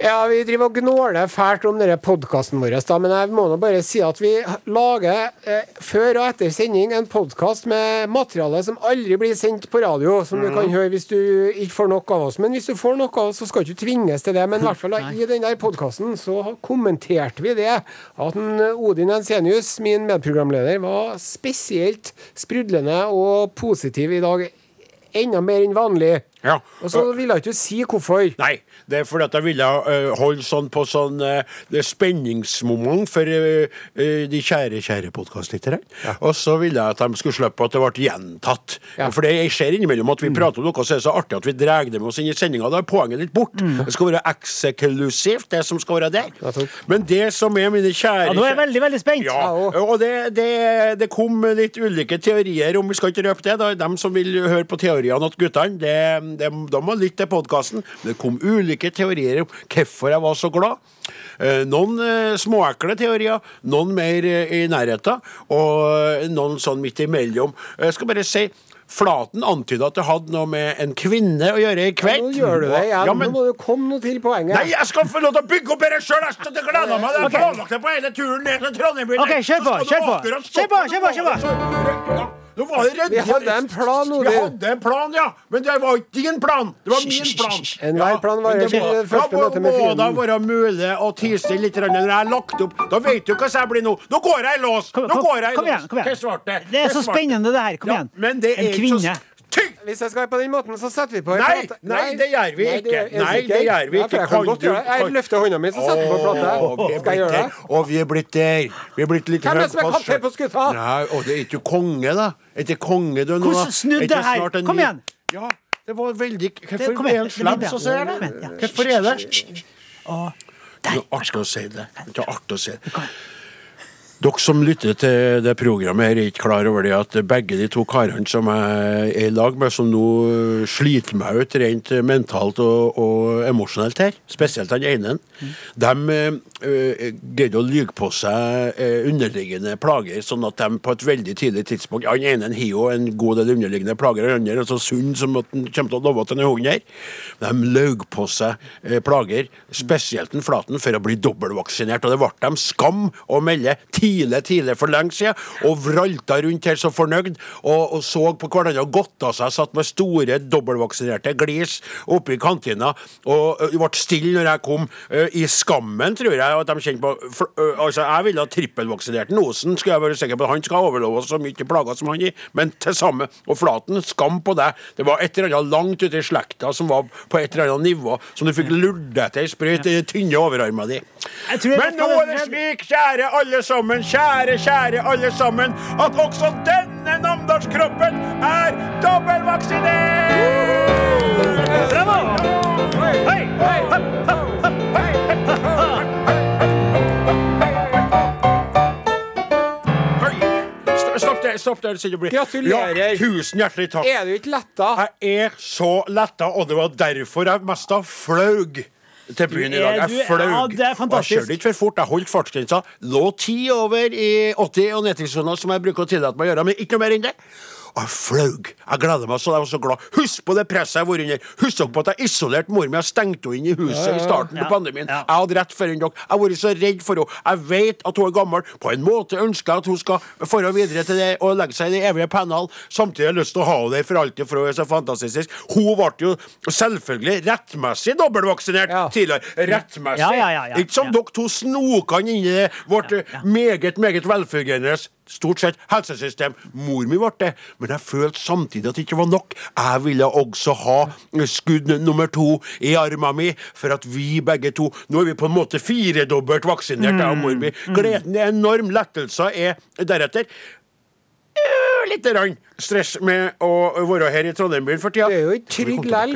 Ja, vi driver og gnåler fælt om denne podkasten vår, da, men jeg må nå bare si at vi lager eh, før og etter sending en podkast med materiale som aldri blir sendt på radio, som du kan høre hvis du ikke får nok av oss. Men hvis du får nok av oss, så skal du ikke tvinges til det. Men i hvert fall *laughs* i den der podkasten så kommenterte vi det at en Odin Ensenius, min medprogramleder, var spesielt sprudlende og positiv i dag. Enda mer enn vanlig. Ja. Og så ville jeg ikke si hvorfor. Nei, det er fordi at jeg ville uh, holde sånn på sånn uh, det spenningsmoment for uh, de kjære, kjære podkastlyttere. Og så ville jeg at de skulle slippe at det ble gjentatt. Ja. For det skjer innimellom at vi prater om noe, så er så artig at vi drar det med oss inn i sendinga. Da er poenget litt bort. Det skal være eksklusivt, det som skal være der. Men det som er mine kjære Ja, nå er jeg veldig, veldig spent. ja, Ja, og det, det, det kom litt ulike teorier, om vi skal ikke røpe det. da Dem som vil høre på teoriene til guttene, det, det, de må lytte til podkasten. Det kom ulike teorier om hvorfor jeg var så glad. Eh, Noen eh, småekle teorier, noen mer eh, i nærheten, og noen sånn midt imellom. Jeg skal bare si Flaten antyda at det hadde noe med en kvinne å gjøre i kveld. Nå gjør du det igjen. Ja, men, Nå må du komme noe til poenget. Nei, jeg skal få lov til å bygge opp dette sjøl! Jeg gleder meg! Jeg har planlagt det på hele turen ned til Trondheim. Ok, kjør på, kjør på. Kjør på, kjør på, kjør på. Ja, Nå var det redd. Vi hadde en plan, Odin. Vi hadde en plan, ja. Men det var ikke din plan. Det var min plan. Enhver plan varer men det til må- det første ja, møtet med må fienden. da være mulig å tie stille litt når jeg har lagt opp. Da vet du hva jeg blir nå. Nå går jeg i lås! Nå kom, går jeg i kom lås. igjen, kom igjen. Hva svarte? Det er så spennende, det her. Kom Ja, igjen. men det er En kvinne. Hvis jeg skal på den måten, så setter vi på en Nei, plate. nei, det gjør vi Nei, ikke. er Nei, det gjør vi Ja, ikke. Jeg kan du- gjøre det. Jeg løfter hånda mi, så setter vi på plate. er Skal jeg gjøre det? Og vi er blitt der. Vi er blitt litt Hvem er det som er kaptein på skuta? Nei, og det er ikke konge, da. Er ikke konge du nå? Hvordan snudde Er her? Kom igjen. Ja, det var veldig Hvorfor er han slem, så ser jeg det? Hvorfor er det? Og Det er artig å si det. Det er artig å si det. Dere som lytter til det programmet, her er ikke klar over det at begge de to karene som jeg er i lag med, som nå sliter meg ut rent mentalt og, og emosjonelt her, spesielt han ene, de øh, greide å lyge på seg øh, underliggende plager, sånn at de på et veldig tidlig tidspunkt Han ene har jo en god del underliggende plager, han andre er så sunn som at han kommer til å love at han er hund her. De løg på seg øh, plager, spesielt den Flaten, for å bli dobbeltvaksinert, og det ble dem skam å melde tidlig, tidlig for lenge siden, og vralta rundt her så fornøyd, og, og så på hverandre og godta seg, satt med store dobbeltvaksinerte glis oppe i kantina, og ø, ble stille når jeg kom, ø, i skammen, tror jeg, at de kjente på for, ø, Altså, jeg ville ha trippelvaksinert Osen, skal jeg være sikker på, han skal overleve oss så mye plager som han gir, men til samme, og Flaten, skam på deg, det var et eller annet langt ute i slekta som var på et eller annet nivå, som du fikk lurt til ei sprøyt i den tynne overarmen din. Jeg Men nå er det- slik, kjære alle sammen, kjære, kjære alle sammen, at også denne namdalskroppen er dobbeltvaksinert! Bravo! Hei! Hei! hei, hei, Stopp der, stopp der. sier du Gratulerer. Ja, tusen hjertelig takk. Er du ikke letta? Jeg er så letta, og det var derfor jeg mest av flaug til byen i dag. Jeg flaug. ja, det er fantastisk. Jeg kjørte ikke for fort. Jeg holdt fartsgrensa. Lå ti over i 80 og nedtrykkssona, som jeg bruker å tillate meg å gjøre, men ikke noe mer enn det. Og jeg flaug. Jeg gleder meg så jeg var så glad. Husk på det presset jeg har vært under. Husk på at jeg isolerte mor mi og stengte henne inn i huset i starten på pandemien. Jeg hadde rett før dere. Jeg har vært så redd for henne. Jeg vet at hun er gammel. På en måte ønsker jeg at hun skal dra videre til det og legge seg i det evige pennal. Samtidig har jeg lyst til å ha henne der for alltid, for hun er så fantastisk. Hun ble jo selvfølgelig rettmessig dobbeltvaksinert Ja. tidligere. Rettmessig. Ja, ja. Ikke som dere to snokene inn i det vårt meget, meget velfungerende Stort sett helsesystem. Mor mi ble det, men jeg følte samtidig at det ikke var nok. Jeg ville også ha skudd nummer to i armen min, for at vi begge to Nå er vi på en måte firedobbelt vaksinert, jeg og mor mi. Gleden er enorm. Lettelser er deretter. Øh, Litt stress med å være her i Trondheim-byen for tida. Det er jo ikke trygg lell.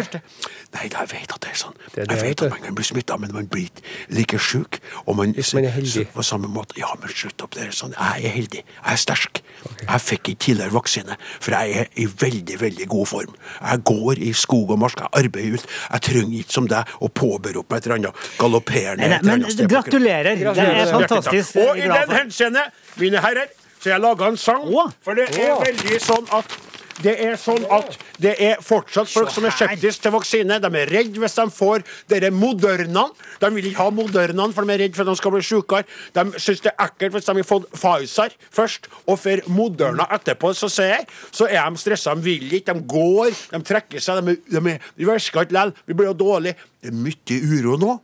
Nei, jeg vet at det er sånn. Det er det, jeg vet at man kan bli smitta, men man blir ikke like sjuk. Og man, Hvis man er heldig. På samme måte. Ja, men slutt opp, det er sånn. Jeg er heldig. Jeg er sterk. Jeg fikk ikke tidligere vaksine, for jeg er i veldig, veldig god form. Jeg går i skog og mark, jeg arbeider ut. Jeg trenger ikke som deg å påberope opp et eller annet galopperende men gratulerer. Det er fantastisk. Og i den henseende, mine herrer, så jeg laga en sang. For det er veldig sånn at det er sånn at det er fortsatt folk som er skeptiske til vaksine. De er redd hvis de får dere Modernaen. De vil ikke ha Modernaen, for de er redd for at de skal bli sykere. De syns det er ekkelt hvis de har fått Pfizer først, og får Moderna etterpå. Så ser jeg, så er de stressa. De vil ikke. De går, de trekker seg. De, er, de, de virker ikke likevel. Vi blir jo dårlige. Det er mye uro nå.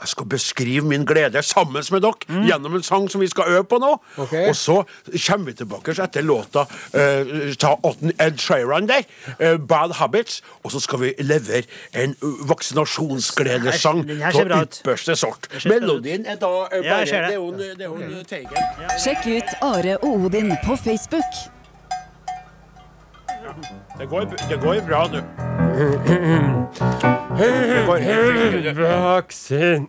Jeg skal beskrive min glede sammen med dere gjennom en sang som vi skal øve på nå. Okay. Og så kommer vi tilbake etter låta uh, ta Otten Ed Sheeran der, uh, 'Bad Habits', og så skal vi levere en vaksinasjonsgledesang av ypperste sort. Melodien er da uh, bare ja, det. Det er jo en- det er jo. Sjekk ut Are og Odin på Facebook. Det går, det går bra, du. *clears throat* Det går helt fint, du. Vaksin...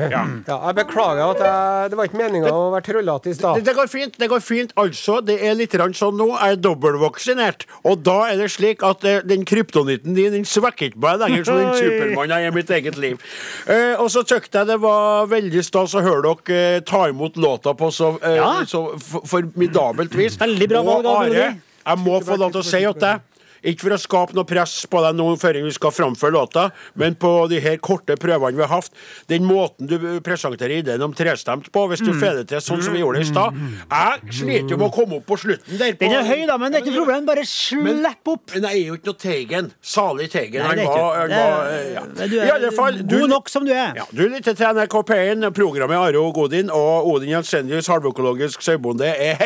Ja. Ja, jeg beklager at jeg, det var ikke meninga å være trollete i Det, stad. det går fint. det går fint Altså, det er litt sånn nå. Jeg er dobbeltvaksinert. Og da er det slik at eh, den kryptonitten din den svekker ikke meg lenger som den Supermann jeg er i mitt eget liv. Eh, og så syntes jeg det var veldig stas å høre dere eh, ta imot låta på så, eh, Ja. så formidabelt vis. Veldig bra valg, Og Are, jeg må få lov til å si at deg ikke for å skape noe press på deg nå før vi skal framføre låta, men på de her korte prøvene vi har hatt, den måten du presenterer ideen om trestemt på, hvis Mm. du får det til sånn som vi gjorde det i stad Jeg sliter jo med å komme opp på slutten der. På, Den er høy, da, men det er ikke noe problem. Bare slipp opp. Men jeg er jo ikke noe Teigen. Salig Teigen. Nei, Han var, han var ja. du er I alle fall du- god nok som du er. Ja, du lytter til NRK P1, programmet Are og Godin, og Odin Jensenius, halvøkologisk sauebonde, er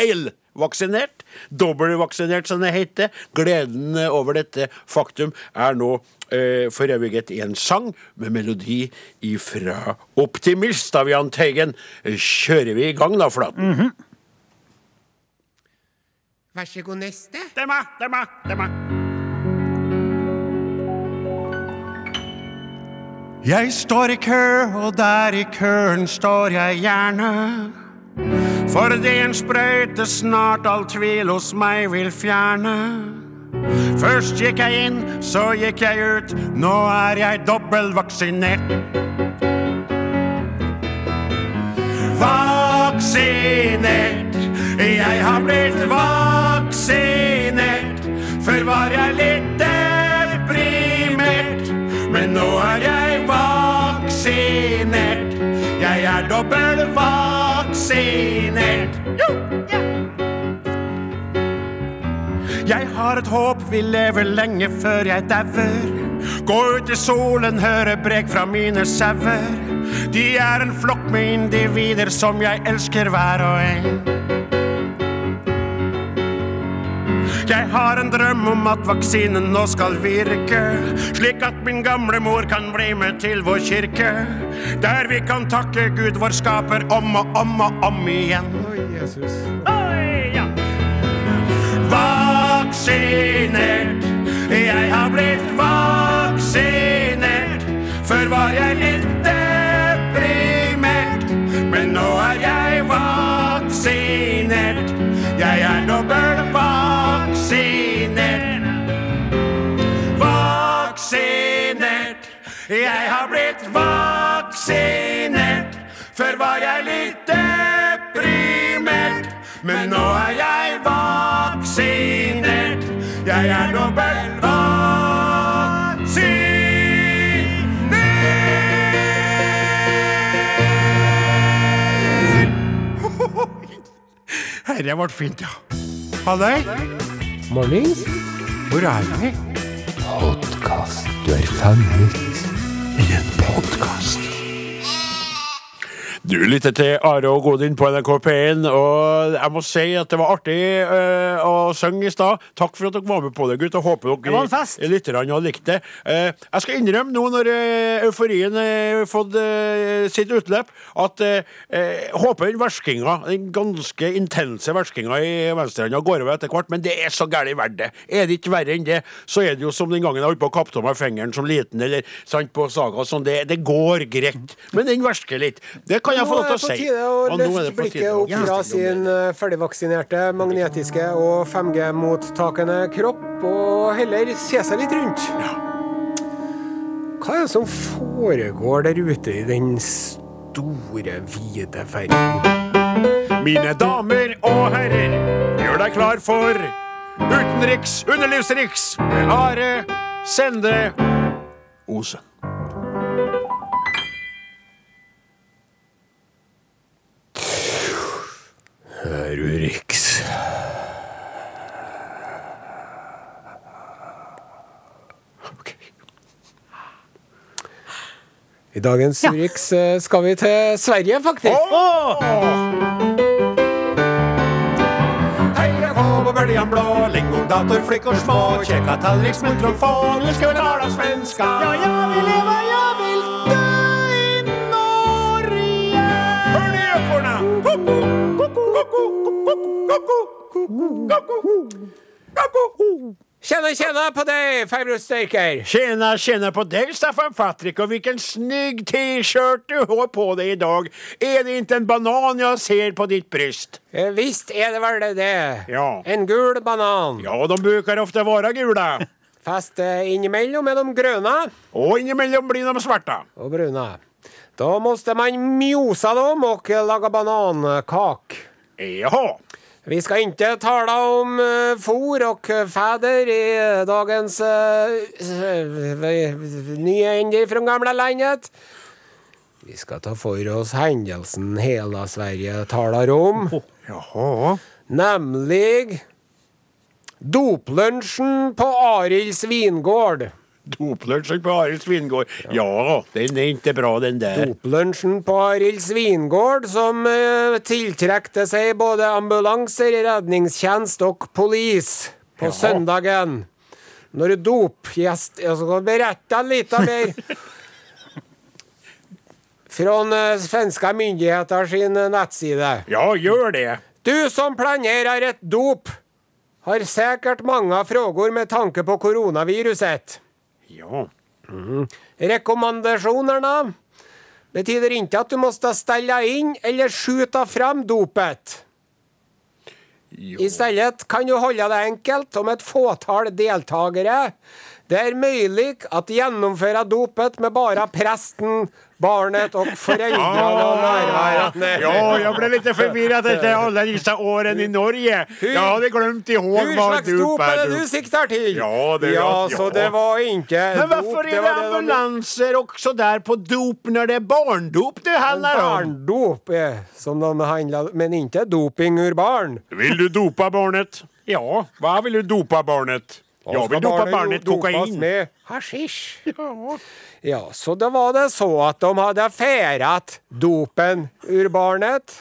heilvaksinert. Dobbeltvaksinert, som det heter. Gleden over dette faktum er nå eh, foreviget i en sang med melodi ifra Optimist av Jahn Teigen. Kjører vi i gang da, Flaten? Vær så god, neste. Det er meg, det er meg, det er meg. Jeg står i kø, og der i køen står jeg gjerne. For det en sprøyte snart all tvil hos meg vil fjerne. Først gikk jeg inn, så gikk jeg ut. Nå er jeg dobbeltvaksinert. Vaksinert. Jeg har blitt vaksinert. Før var jeg litt deprimert. Men nå er jeg vaksinert. Jeg er dobbeltvaksinert. Ja. Jeg har et håp, vi lever lenge før jeg dauer. Gå ut i solen, høre brek fra mine sauer. De er en flokk med individer som jeg elsker hver og en. Jeg har en drøm om at vaksinen nå skal virke, slik at min gamle mor kan bli med til vår kirke. Der vi kan takke Gud, vår skaper, om og om og om igjen. Oi, Jesus. Oi, ja. Vaksinert. Jeg har blitt vaksinert. Før var jeg litt Før var jeg litt deprimert, men nå er jeg vaksinert. Jeg er dobbeltvaksinert. Herre ble fint, ja. Halløy. Mornings. Hvor er vi? Podkast. Du er fanget I en podkast. Du lytter til Are og Godin på NRK P1, og jeg må si at det var artig uh, å synge i stad. Takk for at dere var med på det, gutt. og håper dere lytterne har likt det. Uh, jeg skal innrømme nå når uh, euforien har fått sitt utløp, at eh, håper den verskinga, den ganske intense verskinga i venstrehånda går over etter hvert, men det er så gæli verdt det. Er det ikke verre enn det, så er det jo som den gangen jeg holdt på å kappe av meg fingeren som liten, eller sant, på Saga, sånn, det, det går greit. Men den versker litt. Det kan jeg få lov til å si. Nå er det på tide å løfte blikket opp fra sin eh, ferdigvaksinerte, magnetiske og 5G-mottakende kropp, og heller se seg litt rundt. Hva er det som foregår der ute i den store, vide verden? Mine damer og herrer, gjør deg klar for utenriks underlivsriks med Are Sende Osen. I dagens Urix eh, skal vi til Sverige, faktisk. Heia på på böljan blå, lingondator, flickor små, käka tallrik, smultron få, nu ska vi tala svenska. Ja, jag vill leva, jag vill dö i Norge. Hör ni ekorna? Koko, koko, koko, koko, koko, koko, koko. Tjena, tjena på deg, farbror Steiker. Tjena, tjena på deg, Staffan Fatrik, og hvilken snygg t-shirt du har på deg i dag. Er det ikke en banan jeg ser på ditt bryst? Eh, Visst er det vel det. Ja. En gul banan. Ja, de bruker ofte være gule. *laughs* Fast eh, innimellom er de grønne Og innimellom blir de svarte. og brune. Da måtte man mjosa dem og lage banankak. Jaha. Vi skal ikke tale om uh, for og fæder i dagens uh, nye ende fra gamle landet. Vi skal ta for oss hendelsen hele Sverige taler om, Jaha. nemlig doplunsjen på Arilds vingård. Doplunsjen på Arild vingård. Ja, den er ikke bra, den der. Doplunsjen på Arild vingård, som uh, tiltrekte seg både ambulanser, redningstjeneste og polis på søndagen. Når dopgjest Jeg skal berette litt mer *laughs* fra uh, svenske myndigheter sin eh, nettside. Ja, gjør det. Du som planerer et dop, har sikkert mange frågor med tanke på koronaviruset. Ja. Rekommendasjonerna Betyr ikke at du må stelle inn eller skjute fram dopet. I stedet kan du holde det enkelt om et fåtall deltakere. Det er mulig at gjennomføre dopet med bare presten, barnet og foreldrene og nærværende. Ja, jeg ble litt forvirret etter *laughs* alle disse årene i Norge. Jeg hadde glemt i Hur hva slags dop er det du sikter til? Ja, det ja, ja. så det var ikke Men dop, hvorfor er det ambulanser også der på dop når det er barndop det handler om? Barndop, som de handler Men ikke doping ur barn. Vil du dopa barnet? Ja, hva vil du dopa barnet? Jeg vi dopa barnet kokain. med hasjisj. Ja, så da var det så at de hadde feiret dopen ur barnet.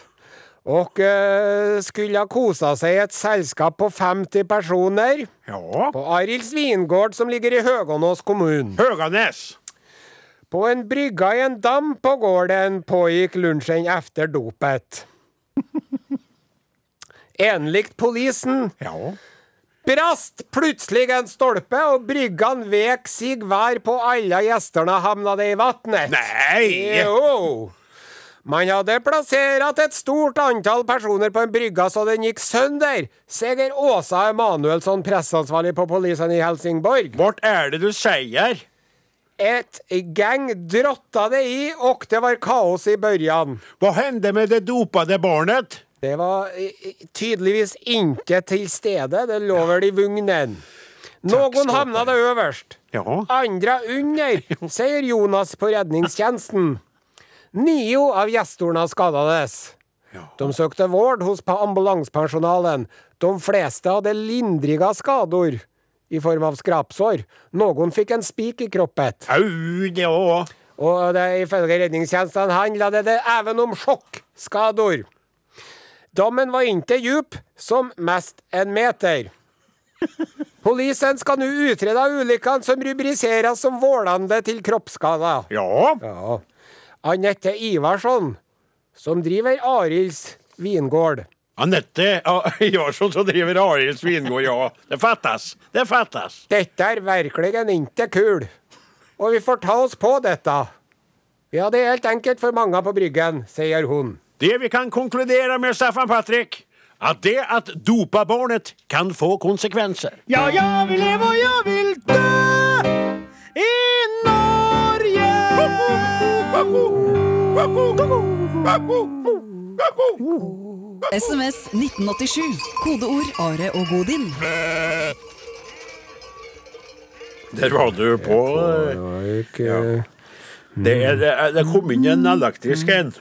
Og eh, skulle kosa seg i et selskap på 50 personer Ja, på Arilds vingård, som ligger i Høganås kommune. Høganes. På en brygga i en dam på gården pågikk lunsjen efter dopet. *laughs* Enlikt polisen Ja. Brast plutselig en stolpe, og bryggan vek sig hver på alle gjesterne havnade i vattnet. Nei! Jo! Man hadde plassert et stort antall personer på en brygge så den gikk sønder, sier Åsa Emanuelsson, presseansvarlig på polisen i Helsingborg. Bort er det du sier? Et gang drottade i, og det var kaos i børjan. Hva hendte med det dopade barnet? Det var tydeligvis ikke til stede, det lå vel i vugnen. Noen havna det øverst, Ja. andre under, *laughs* sier Jonas på redningstjenesten. Nio av gjestene skadades. De søkte vård hos ambulansepersonalen. De fleste hadde lindriga skador i form av skrapsår. Noen fikk en spik i kroppen. Au, det òg. Og det, ifølge redningstjenesten handla det, det even om sjokkskador. Dammen var ikke djup, som mest en meter. Polisen skal nå utrede ulykken som rubriseres som vålende til kroppsskader. Ja. Ja. Anette Ivarsson, som driver Arilds vingård. Anette *laughs* Ivarsson som driver Arilds vingård, ja. Det fattes. Det fattes. Dette er virkelig ikke kul. Og vi får ta oss på dette. Ja, det er helt enkelt for mange på Bryggen, sier hun. Det vi kan konkludere med, Staffan Patrick, at det at dopa barnet kan få konsekvenser. Ja, jeg vil leve og jeg vil dø i Norge. SMS 1987. Kodeord Are og Godin. Der var du på. Ikke... Det, er, det, er, det kom inn en elektrisk en.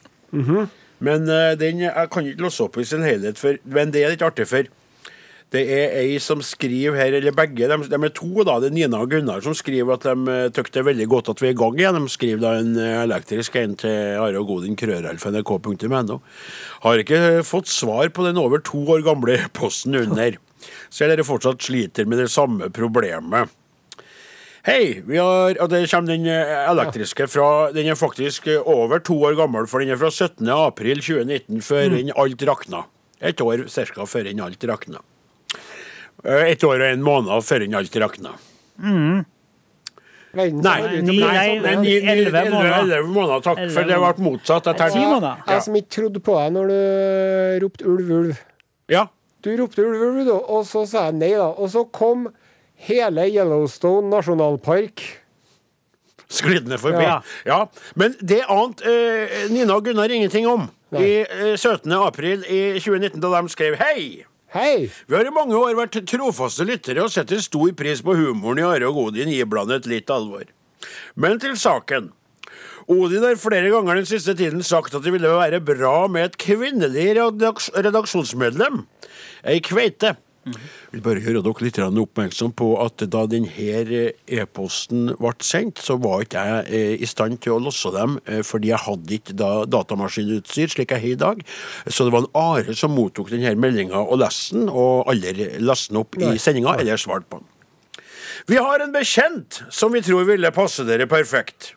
Men uh, den jeg kan ikke låse opp i sin helhet, for, men det er litt artig, for det er ei som skriver her, eller begge, de, de er to, da, det er Nina og Gunnar, som skriver at de uh, det er veldig godt at vi er i gang igjen. De skriver da en eh, elektrisk en til Are og Godin, krøralf.nrk.no. Har ikke eh, fått svar på den over to år gamle posten under. Ser dere fortsatt sliter med det samme problemet. Hei, vi har, og det kommer den eh, elektriske fra Den er faktisk eh, over to år gammel, for den er fra 17. april 2019, før mm. alt rakna. Et år ca. før den alt rakna. Eh, Et år og en måned før den alt rakna. Mm. Nei, nei, sånn, ja. elleve måneder. måneder, takk, for det ble motsatt. Jeg tenkte, måneder. Jeg som ikke trodde på deg når du ropte ulv, ulv. ja, Du ropte ulv, ulv, og så sa jeg nei, da. Og så kom hele Yellowstone nasjonalpark. Sklidende forbi. Ja. Ja. Men det ante eh, Nina og Gunnar ingenting om. Nei. I eh, 17. april i 2019, da de skrev Hei! Hei! Vi har i mange år vært trofaste lyttere og setter stor pris på humoren i Are og Odin iblandet litt alvor. Men til saken. Odin har flere ganger den siste tiden sagt at det ville være bra med et kvinnelig redaks redaksjonsmedlem. Ei kveite. Jeg vil bare gjøre dere litt oppmerksom på at da denne e-posten ble sendt, så var ikke jeg eh, i stand til å losse dem, eh, fordi jeg hadde ikke da datamaskinutstyr slik jeg har i dag. Så det var en Are som mottok denne meldinga og leste den, og aldri leste den opp i sendinga eller svarte på den. Vi har en bekjent som vi tror ville passe dere perfekt.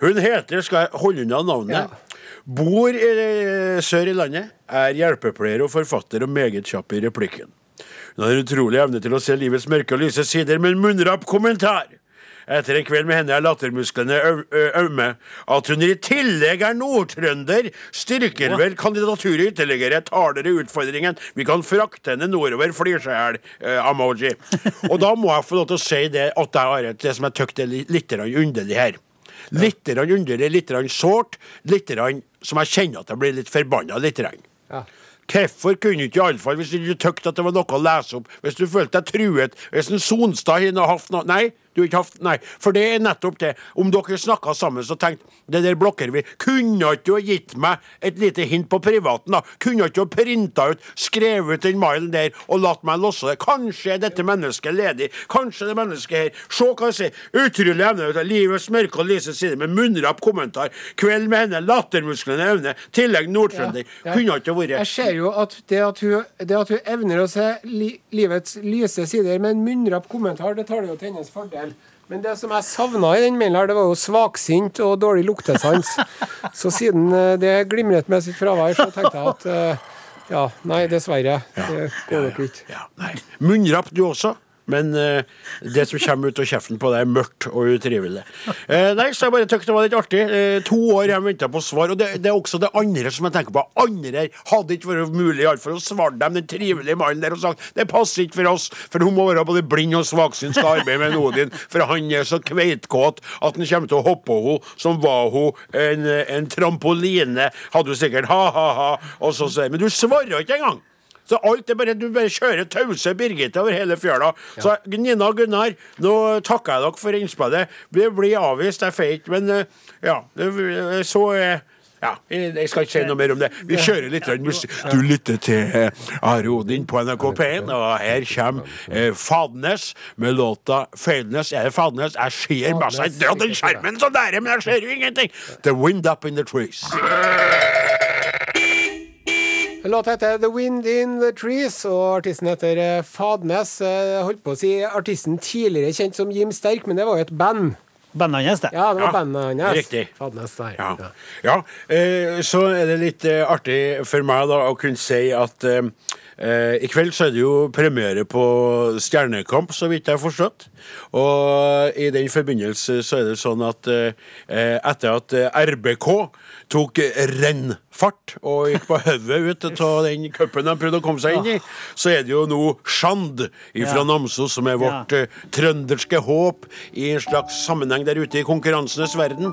Hun heter, skal jeg holde unna navnet, bor i, sør i landet, er hjelpepleier og forfatter og meget kjapp i replikken. Hun har en utrolig evne til å se livets mørke og lyse sider med en munnrapp kommentar. etter en kveld med henne er lattermusklene ømme. At hun i tillegg er nordtrønder, styrker vel kandidaturet ytterligere. Tar dere utfordringen? Vi kan frakte henne nordover, flir seg i hjel. eh, emoji. Og da må jeg få lov til å si det at jeg har et, det som jeg tykker er li- litt underlig her. Litt underlig, litt sårt, litt som jeg kjenner at jeg blir litt forbanna. Litt. Ja. Hvorfor kunne ikke iallfall, hvis du tykte at det var noe å lese opp, hvis du følte deg truet, hvis en Sonstad har hatt noe Nei, du har ikke hatt Nei. For det er nettopp det. Om dere snakka sammen så tenkte det der blokker vi. Kunne ikke du ha gitt meg et lite hint på privaten, da? Kunne ikke du ha printa ut, skrevet ut den mailen der og latt meg losse det? Kanskje er dette mennesket ledig? Kanskje det mennesket her Se hva jeg sier. Utrolig evne. Livets mørke og lyse side med munnrapp kommentar. Kveld med henne, lattermusklene evne. Tillegg nordtrønder. Ja. Kunne ikke vært jo at det at hun, det at hun evner å se li, livets lyse sider med en munnrapp kommentar, det tar det jo til hennes fordel. Men det som jeg savna i den mailen, her, det var jo svaksint og dårlig luktesans. Så siden eh, det glimret med sitt fravær, så tenkte jeg at eh, ja, nei, dessverre. Det går nok ikke. Ja, nei. Munnrapp du også, men eh, det som kommer ut av kjeften på deg, er mørkt og utrivelig. Eh, nei, så jeg bare tykte det var litt artig. Eh, to år jeg venta på svar. Og det, det er også det andre som jeg tenker på. Andre hadde ikke vært mulig i alle fall å svare dem den trivelige mannen der og sagt det passer ikke for oss, for hun må være både blind og svaksynt skal arbeide med Odin, for han er så kveitkåt at han kommer til å hoppe på henne som var hun en, en trampoline. Hadde hun sikkert ha-ha-ha, og så sier Men du svarer ikke engang! Så alt er bare, Du bare kjører tause Birgitte over hele fjøla. Så Nina og Gunnar, nå takker jeg dere for innspillet. Det blir avvist, jeg feit, men eh, ja. Så eh, ja, Jeg skal ikke si noe mer om det. Vi kjører litt musikk. Du lytter til eh, Are Odin på NRK P1, og her kommer eh, Fadnes med låta 'Fadenes'. Er det Fadnes? Jeg ser masse. Jeg har den skjermen så der, men jeg ser jo ingenting! The Wind Up In The Trees. Låta heter 'The Wind In The Trees', og artisten heter eh, Fadnes. Eh, Jeg holdt på å si artisten tidligere kjent som Jim Sterk, men det var jo et band. Bandet hans, det. Ja, det var Ja, bandet hans. riktig. Fadnes der. Ja. Ja. ja. eh, så er det litt artig for meg da å kunne si at i kveld så er det jo premiere på Stjernekamp, så vidt jeg har forstått. Og i den forbindelse så er det sånn at etter at RBK tok rennfart og gikk på hodet ut av den cupen de prøvde å komme seg inn i, så er det jo nå Sjand fra. Namsos som er vårt Ja. eh, trønderske håp i en slags sammenheng der ute i konkurransenes verden.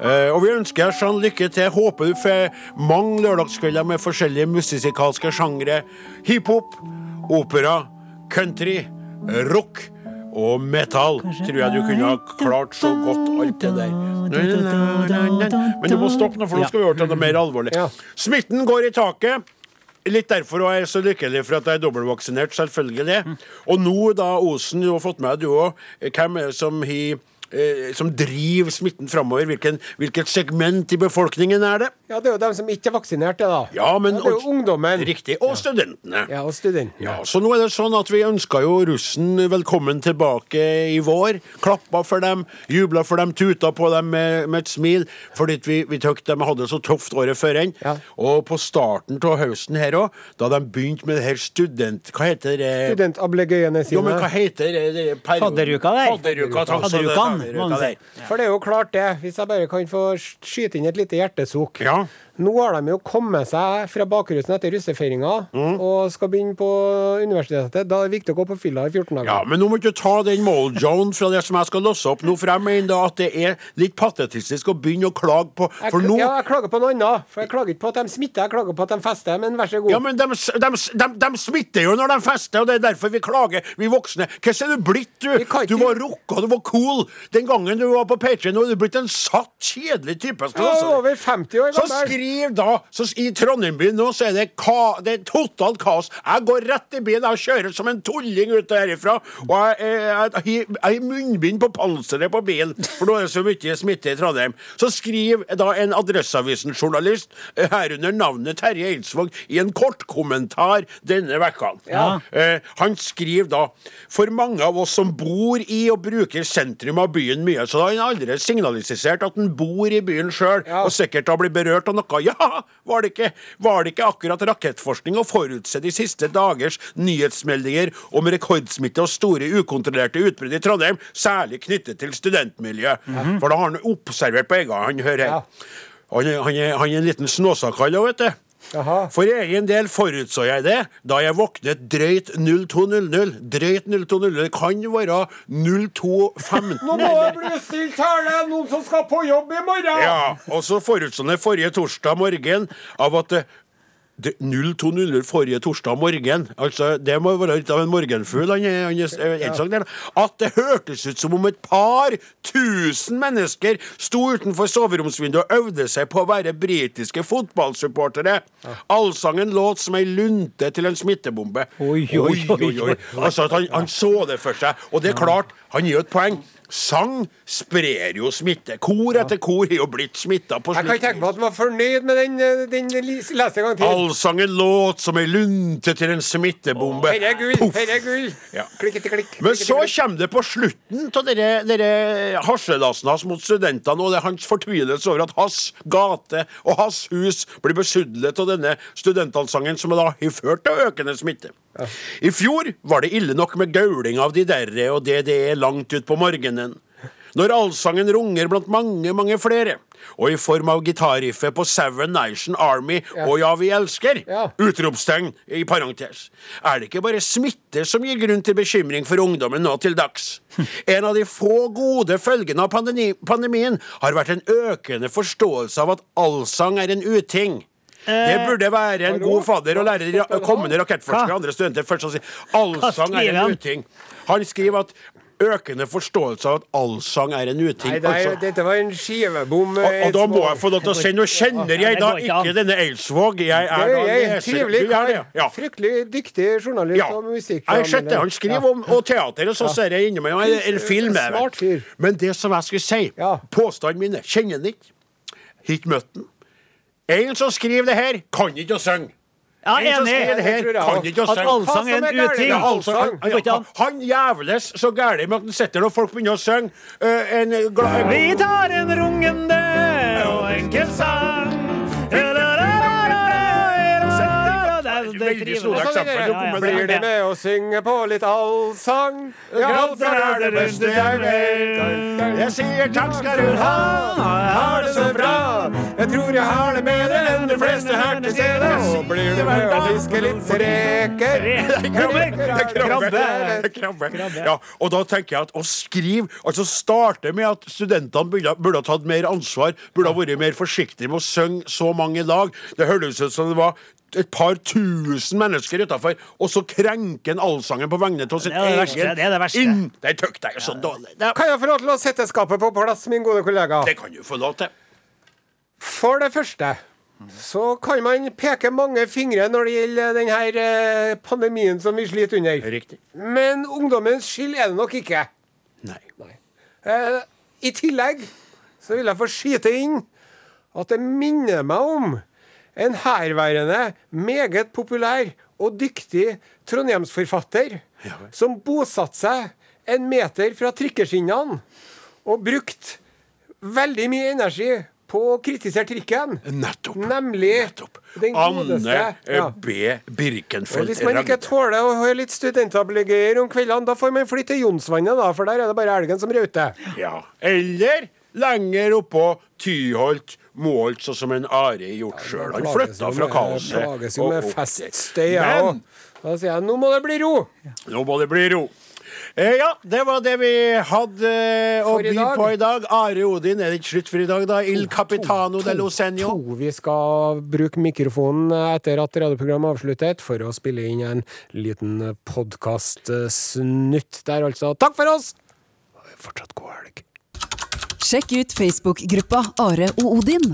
Uh, *laughs* og vi ønsker sånn lykke til. Håper du får mange lørdagskvelder med forskjellige musikalske sjangre. Hiphop, opera, country, rock og metal. Tror jeg du kunne ha klart så godt alt det der. Men du må stoppe nå, for nå skal vi over til noe mer alvorlig. Smitten går i taket. Litt derfor er jeg så lykkelig for at jeg er dobbeltvaksinert, selvfølgelig. Og nå, da, Osen, du har fått med deg, du òg. Hvem er det som, har, som driver smitten framover? Hvilket segment i befolkningen er det? ja, det er jo dem som ikke er vaksinerte, da. Ja, men det er jo ungdommen. Riktig. Og studentene. Ja, og studentene. Ja, så nå er det sånn at vi ønsker jo russen velkommen tilbake i vår. Klappa for dem, jubla for dem, tuta på dem med, med et smil. Fordi vi, vi tykte de hadde det så tøft året før enn. Ja. Og på starten av høsten her òg, da de begynte med det her student... Hva heter det? Studentablegøyene Jo, men hva heter det? det? Fadderuka der. Fadderuka, takk. Fadderukan, Fadderuka si. der. For det er jo klart, det. Hvis jeg bare kan få skyte inn et lite hjertesukk. Ja. Nå har de jo kommet seg fra bakrusen etter russefeiringa Mm. og skal begynne på universitetet. Da er det viktig å gå på fylla i 14 dager. Ja, men nå må du ikke ta den mojoen fra det som jeg skal låse opp nå, for jeg mener da at det er litt patetisk å begynne å klage på For nå ja, jeg klager på noe annet. For jeg klager ikke på at de smitter, jeg klager på at de fester. Men vær så god. Ja, men de, de, de, de smitter jo når de fester, og det er derfor vi klager, vi voksne. Hvordan er du blitt, du? Du var rocka, du var cool. Den gangen du var på Patreon, nå er du blitt en satt, kjedelig type. Jeg er over 50 år gammel. Skriv da så I Trondheim-byen nå så er det, ka, det er totalt kaos. Jeg går rett i bilen Jeg kjører som en tulling ut herifra. Og jeg, jeg, har munnbind på panseret på bilen, for nå er det så mye smitte i Trondheim. Så skriver da en Adresseavisen-journalist, eh, herunder navnet Terje Eidsvåg, i en kort kommentar denne vekka. Ja. Eh, han skriver da For mange av oss som bor i og bruker sentrum av byen mye, så har han aldri signalisert at han bor i byen sjøl, Ja. og sikkert da blir berørt av noe USA. Ja, var det ikke, var det ikke akkurat rakettforskning å forutse de siste dagers nyhetsmeldinger om rekordsmitte og store ukontrollerte utbrudd i Trondheim, særlig knyttet til studentmiljøet? For da har han observert på egen hånd, hører jeg. Ja. Han, han, han er en liten snåsakall òg, vet du. Jaha. For egen del forutså jeg det da jeg våknet drøyt 0200. Drøyt 0200. Det kan være 0215. Nå må det bli stilt her, det er noen som skal på jobb i morgen! Ja, og så forutså jeg forrige torsdag morgen av at det, det, 0200 forrige torsdag morgen Altså, Det må være litt av en morgenfugl. Han han, han sagt det, At det hørtes ut som om et par tusen mennesker sto utenfor soveromsvinduet og øvde seg på å være britiske fotballsupportere. Allsangen låt som ei lunte til en smittebombe. Oi, oi, oi, oi. Altså at han, han så det for seg. Og det er klart, han gir jo et poeng. Sang sprer jo smitte. Kor etter kor er jo blitt smitta på Jeg kan tenke meg at han var fornøyd med den, eh, den leste gang til. Allsangen låt som ei lunte til en smittebombe. Herre er gull, herre er gull. Ja. Klikkete klikk. Men så kommer det på slutten av dere, harselasen hans mot studentene, og det er hans fortvilelse over at hans gate og hans hus blir besudlet av denne studentallsangen, som da har ført til økende smitte. I fjor var det ille nok med gauling av de derre og det det er langt utpå morgenen. Når allsangen runger blant mange, mange flere, og i form av gitarriffet på Seven Nation Army og Ja, vi elsker, Ja. utropstegn i parentes, er det ikke bare smitte som gir grunn til bekymring for ungdommen nå til dags. En av de få gode følgene av pandemi pandemien har vært en økende forståelse av at allsang er en uting. Det burde være en god fadder å lære kommende rakettforskere og andre studenter først å si allsang er en uting. Han skriver at økende forståelse av at allsang er en uting. Nei, det er, altså. dette var en skivebom. og, og da må jeg få lov til å si Nå kjenner jeg da ikke denne Eidsvåg. Jeg er Det da en Trivelig er kar. ja. Fryktelig dyktig journalist Ja. og musikk. Jeg har sett det. Han skriver om og teater, og så ser jeg innom en, en film. Smart fyr. Men det som jeg skulle si, påstanden min er kjenner han ikke. Har ikke møtt han. En som skriver det her, kan ikke å synge. Ja, En som enig. her, kan ikke å At allsang er en uting. Ja, allsang? han jævles så gæli med at han sitter og folk begynner å synge uh, en glad Vi tar en rungende og enkel sang. Veldig store eksempel. Ja, ja, ja. Du Blir med det med å synge på litt allsang? Ja, allsang er det beste jeg vet. Jeg sier takk skal du ha. Jeg har det så bra. Jeg tror jeg har det bedre enn de fleste her til stede. Og blir det med å fiske litt reker? Krabbe. Krabbe. Krabbe. Krabbe. Ja, og da tenker jeg at å skrive Altså starte med at studentene burde, burde ha tatt mer ansvar, burde ha vært mer forsiktige med å synge så mange lag. Det høres ut som det var et par tusen mennesker utafor, og så krenker en allsangen på vegne av sitt Det er det verste, Inn. det er tøkt. Det er så dårlig. Det, Kan jeg få lov til å sette skapet på plass, min gode kollega? det kan du få lov til. For det første så kan man peke mange fingre når det gjelder denne pandemien som vi sliter under. Riktig. Men ungdommens skyld er det nok ikke. Nei. Eh, I tillegg så vil jeg få skyte inn at det minner meg om en herværende, meget populær og dyktig trondheimsforfatter som bosatte seg en meter fra trikkeskinnene og brukte veldig mye energi på å kritisere trikken. Nettopp. Nemlig Nettopp. den godeste Anne ja. B. Birkenfeldt Hvis man ikke tåler å høre litt studentablegøyer om kveldene, da får man flytte til Jonsvannet, da, for der er det bare elgen som rauter. Ja. Eller lenger oppå Tyholt, målt sånn som en Are gjort sjøl. Han flytta fra kaoset. Plages jo med jeg Men òg. Da sier jeg nå må det bli ro. nå må det bli ro. Eh, ja, det var det vi hadde eh, å by på i dag. Are Odin, er det ikke slutt for i dag, da? Il Capitano de Senio. To vi skal bruke mikrofonen etter at radioprogrammet er avsluttet, for å spille inn en liten podkastsnutt der, altså. Takk for oss! Fortsatt god helg. Sjekk ut Facebook-gruppa Are og Odin.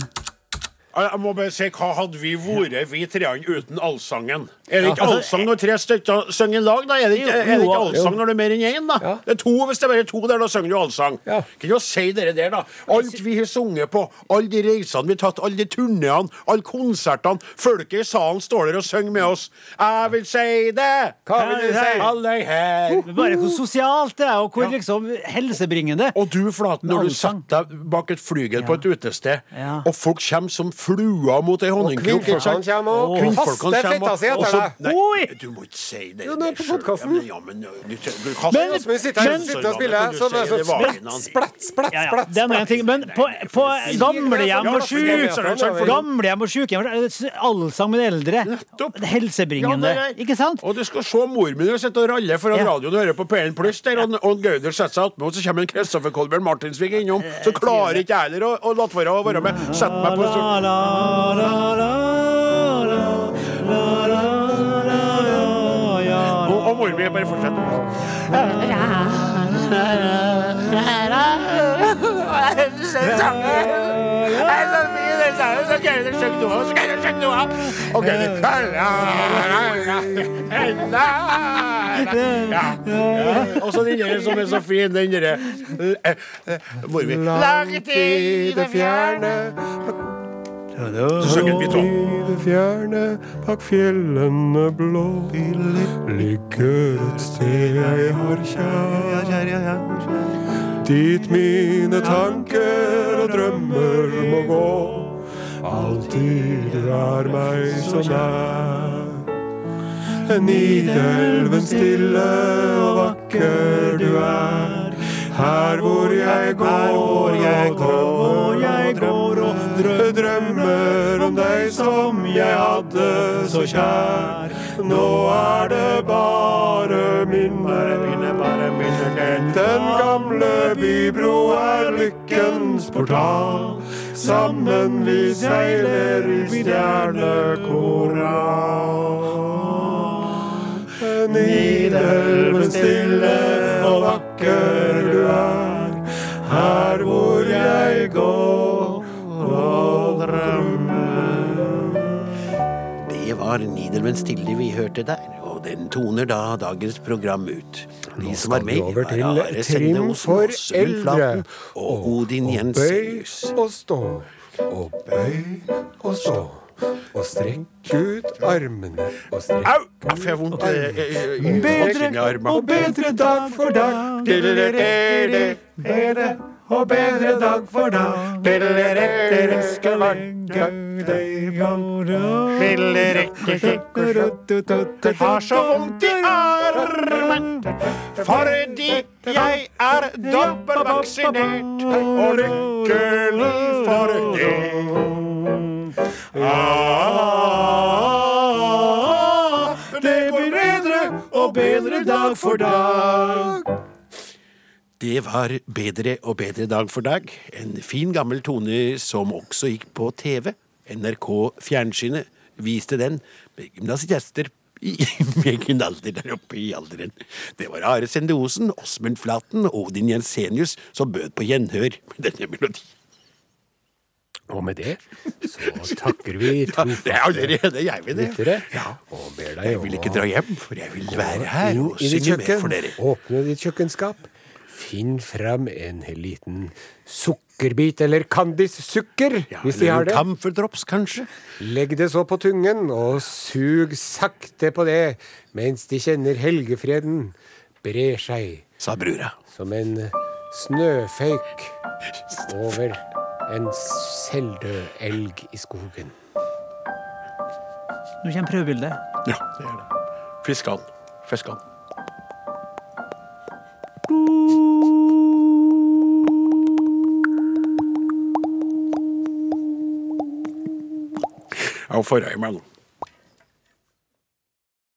Jeg må bare si, hva hadde vi vært, vi treene, uten allsangen? Er det ikke Altså, allsang når tre stykker synger i lag, da? Er det ikke, er det ikke jo. allsang når det er mer enn én, da? Ja. Det er to hvis det er bare to der, da synger du allsang. Ja. Kan du si dere der, da? Alt vi har sunget på, alle de reisene vi har tatt, alle de turneene, alle konsertene. Folket i salen står der og synger med oss. Jeg vil si det! Hva vil du si? Alle her. Bare hvor sosialt det er, og hvor liksom helsebringende. Og du, Flaten, når du setter deg bak et flygel på et utested, Ja. og folk kommer som fluer mot ei honningkrok? Kvinnfolkene kommer og Kvinnfolkene kaster kommer, si etter så- Oi! du må ikke si det. Ja, nå er på podkasten. Ja, men, ja, men, du, du kaster Men- vi sitter her sitter og spiller, så det er så splett, splett, splett, det er en ting. Men på, på gamlehjem og sjuk Gamlehjem og sjukehjem det allsang med de eldre. Nettopp. Helsebringende. Det Ikke sant? Og du skal se mor og sitte og ralle foran radioen og høre på P1 Pluss der, og, og Gauder setter seg attmed, og så kommer en Kristoffer Kolbjørn Martinsvik innom. Så klarer ikke jeg heller å, la være å være med. Sett meg på La, Mi bare fortsetter. Ok. Og så den der som er så fin, den derre Hvor vi Lang tid det fjerne, Så synger vi to. i det fjerne, bak fjellene blå, ligger et sted jeg har kjær. Dit mine tanker og drømmer må gå, alltid er meg så nær. Nidelven stille og vakker du er, her hvor jeg går, hvor jeg går, jeg går og drø- drømmer om deg som jeg hadde så kjær. Nå er det bare minner. Den gamle bybro er lykkens portal. Sammen vi seiler i stjernekoral. Nidelven stille og vakker du er, her hvor jeg går. Det var Nidelven Stille vi hørte der, og den toner da dagens program ut. De som var med, var Are for Åsmund eldre. Flaten og Odin bøy Jensenius. og stå, og bøy og stå. Og strekk ut armene og strekk Au! Jeg har vondt eh, eh, i Bedre og bedre dag for dag. Bedre og bedre dag for dag. Har så vondt i armen fordi jeg er dobbeltvaksinert, og lykkelig for det. Ah, det blir bedre og bedre dag for dag. Det var Bedre og bedre dag for dag. En fin gammel tone som også gikk på TV. NRK Fjernsynet viste den med gymnasiaster i *laughs* egen alder der oppe i alderen. Det var Are Sende Osen, Åsmund Flaten og Odin Jensenius som bød på gjenhør med denne melodien. Og med det så takker vi *laughs* Ja, det er allerede jeg vil det. lyttere Ja. og ber deg Jeg vil ikke dra hjem, for jeg vil være her og synge med for dere. åpne ditt kjøkkenskap, finn fram en liten sukkerbit eller Candice-sukker, Ja, hvis de har eller det. Camphordrops, kanskje? Legg det så på tungen, og sug sakte på det, mens de kjenner helgefreden brer seg Sa brura. som en snøføyk over en selvdød elg i skogen. Nå kommer prøvebildet. Ja, det gjør det. Fiskene, han. Fisk han.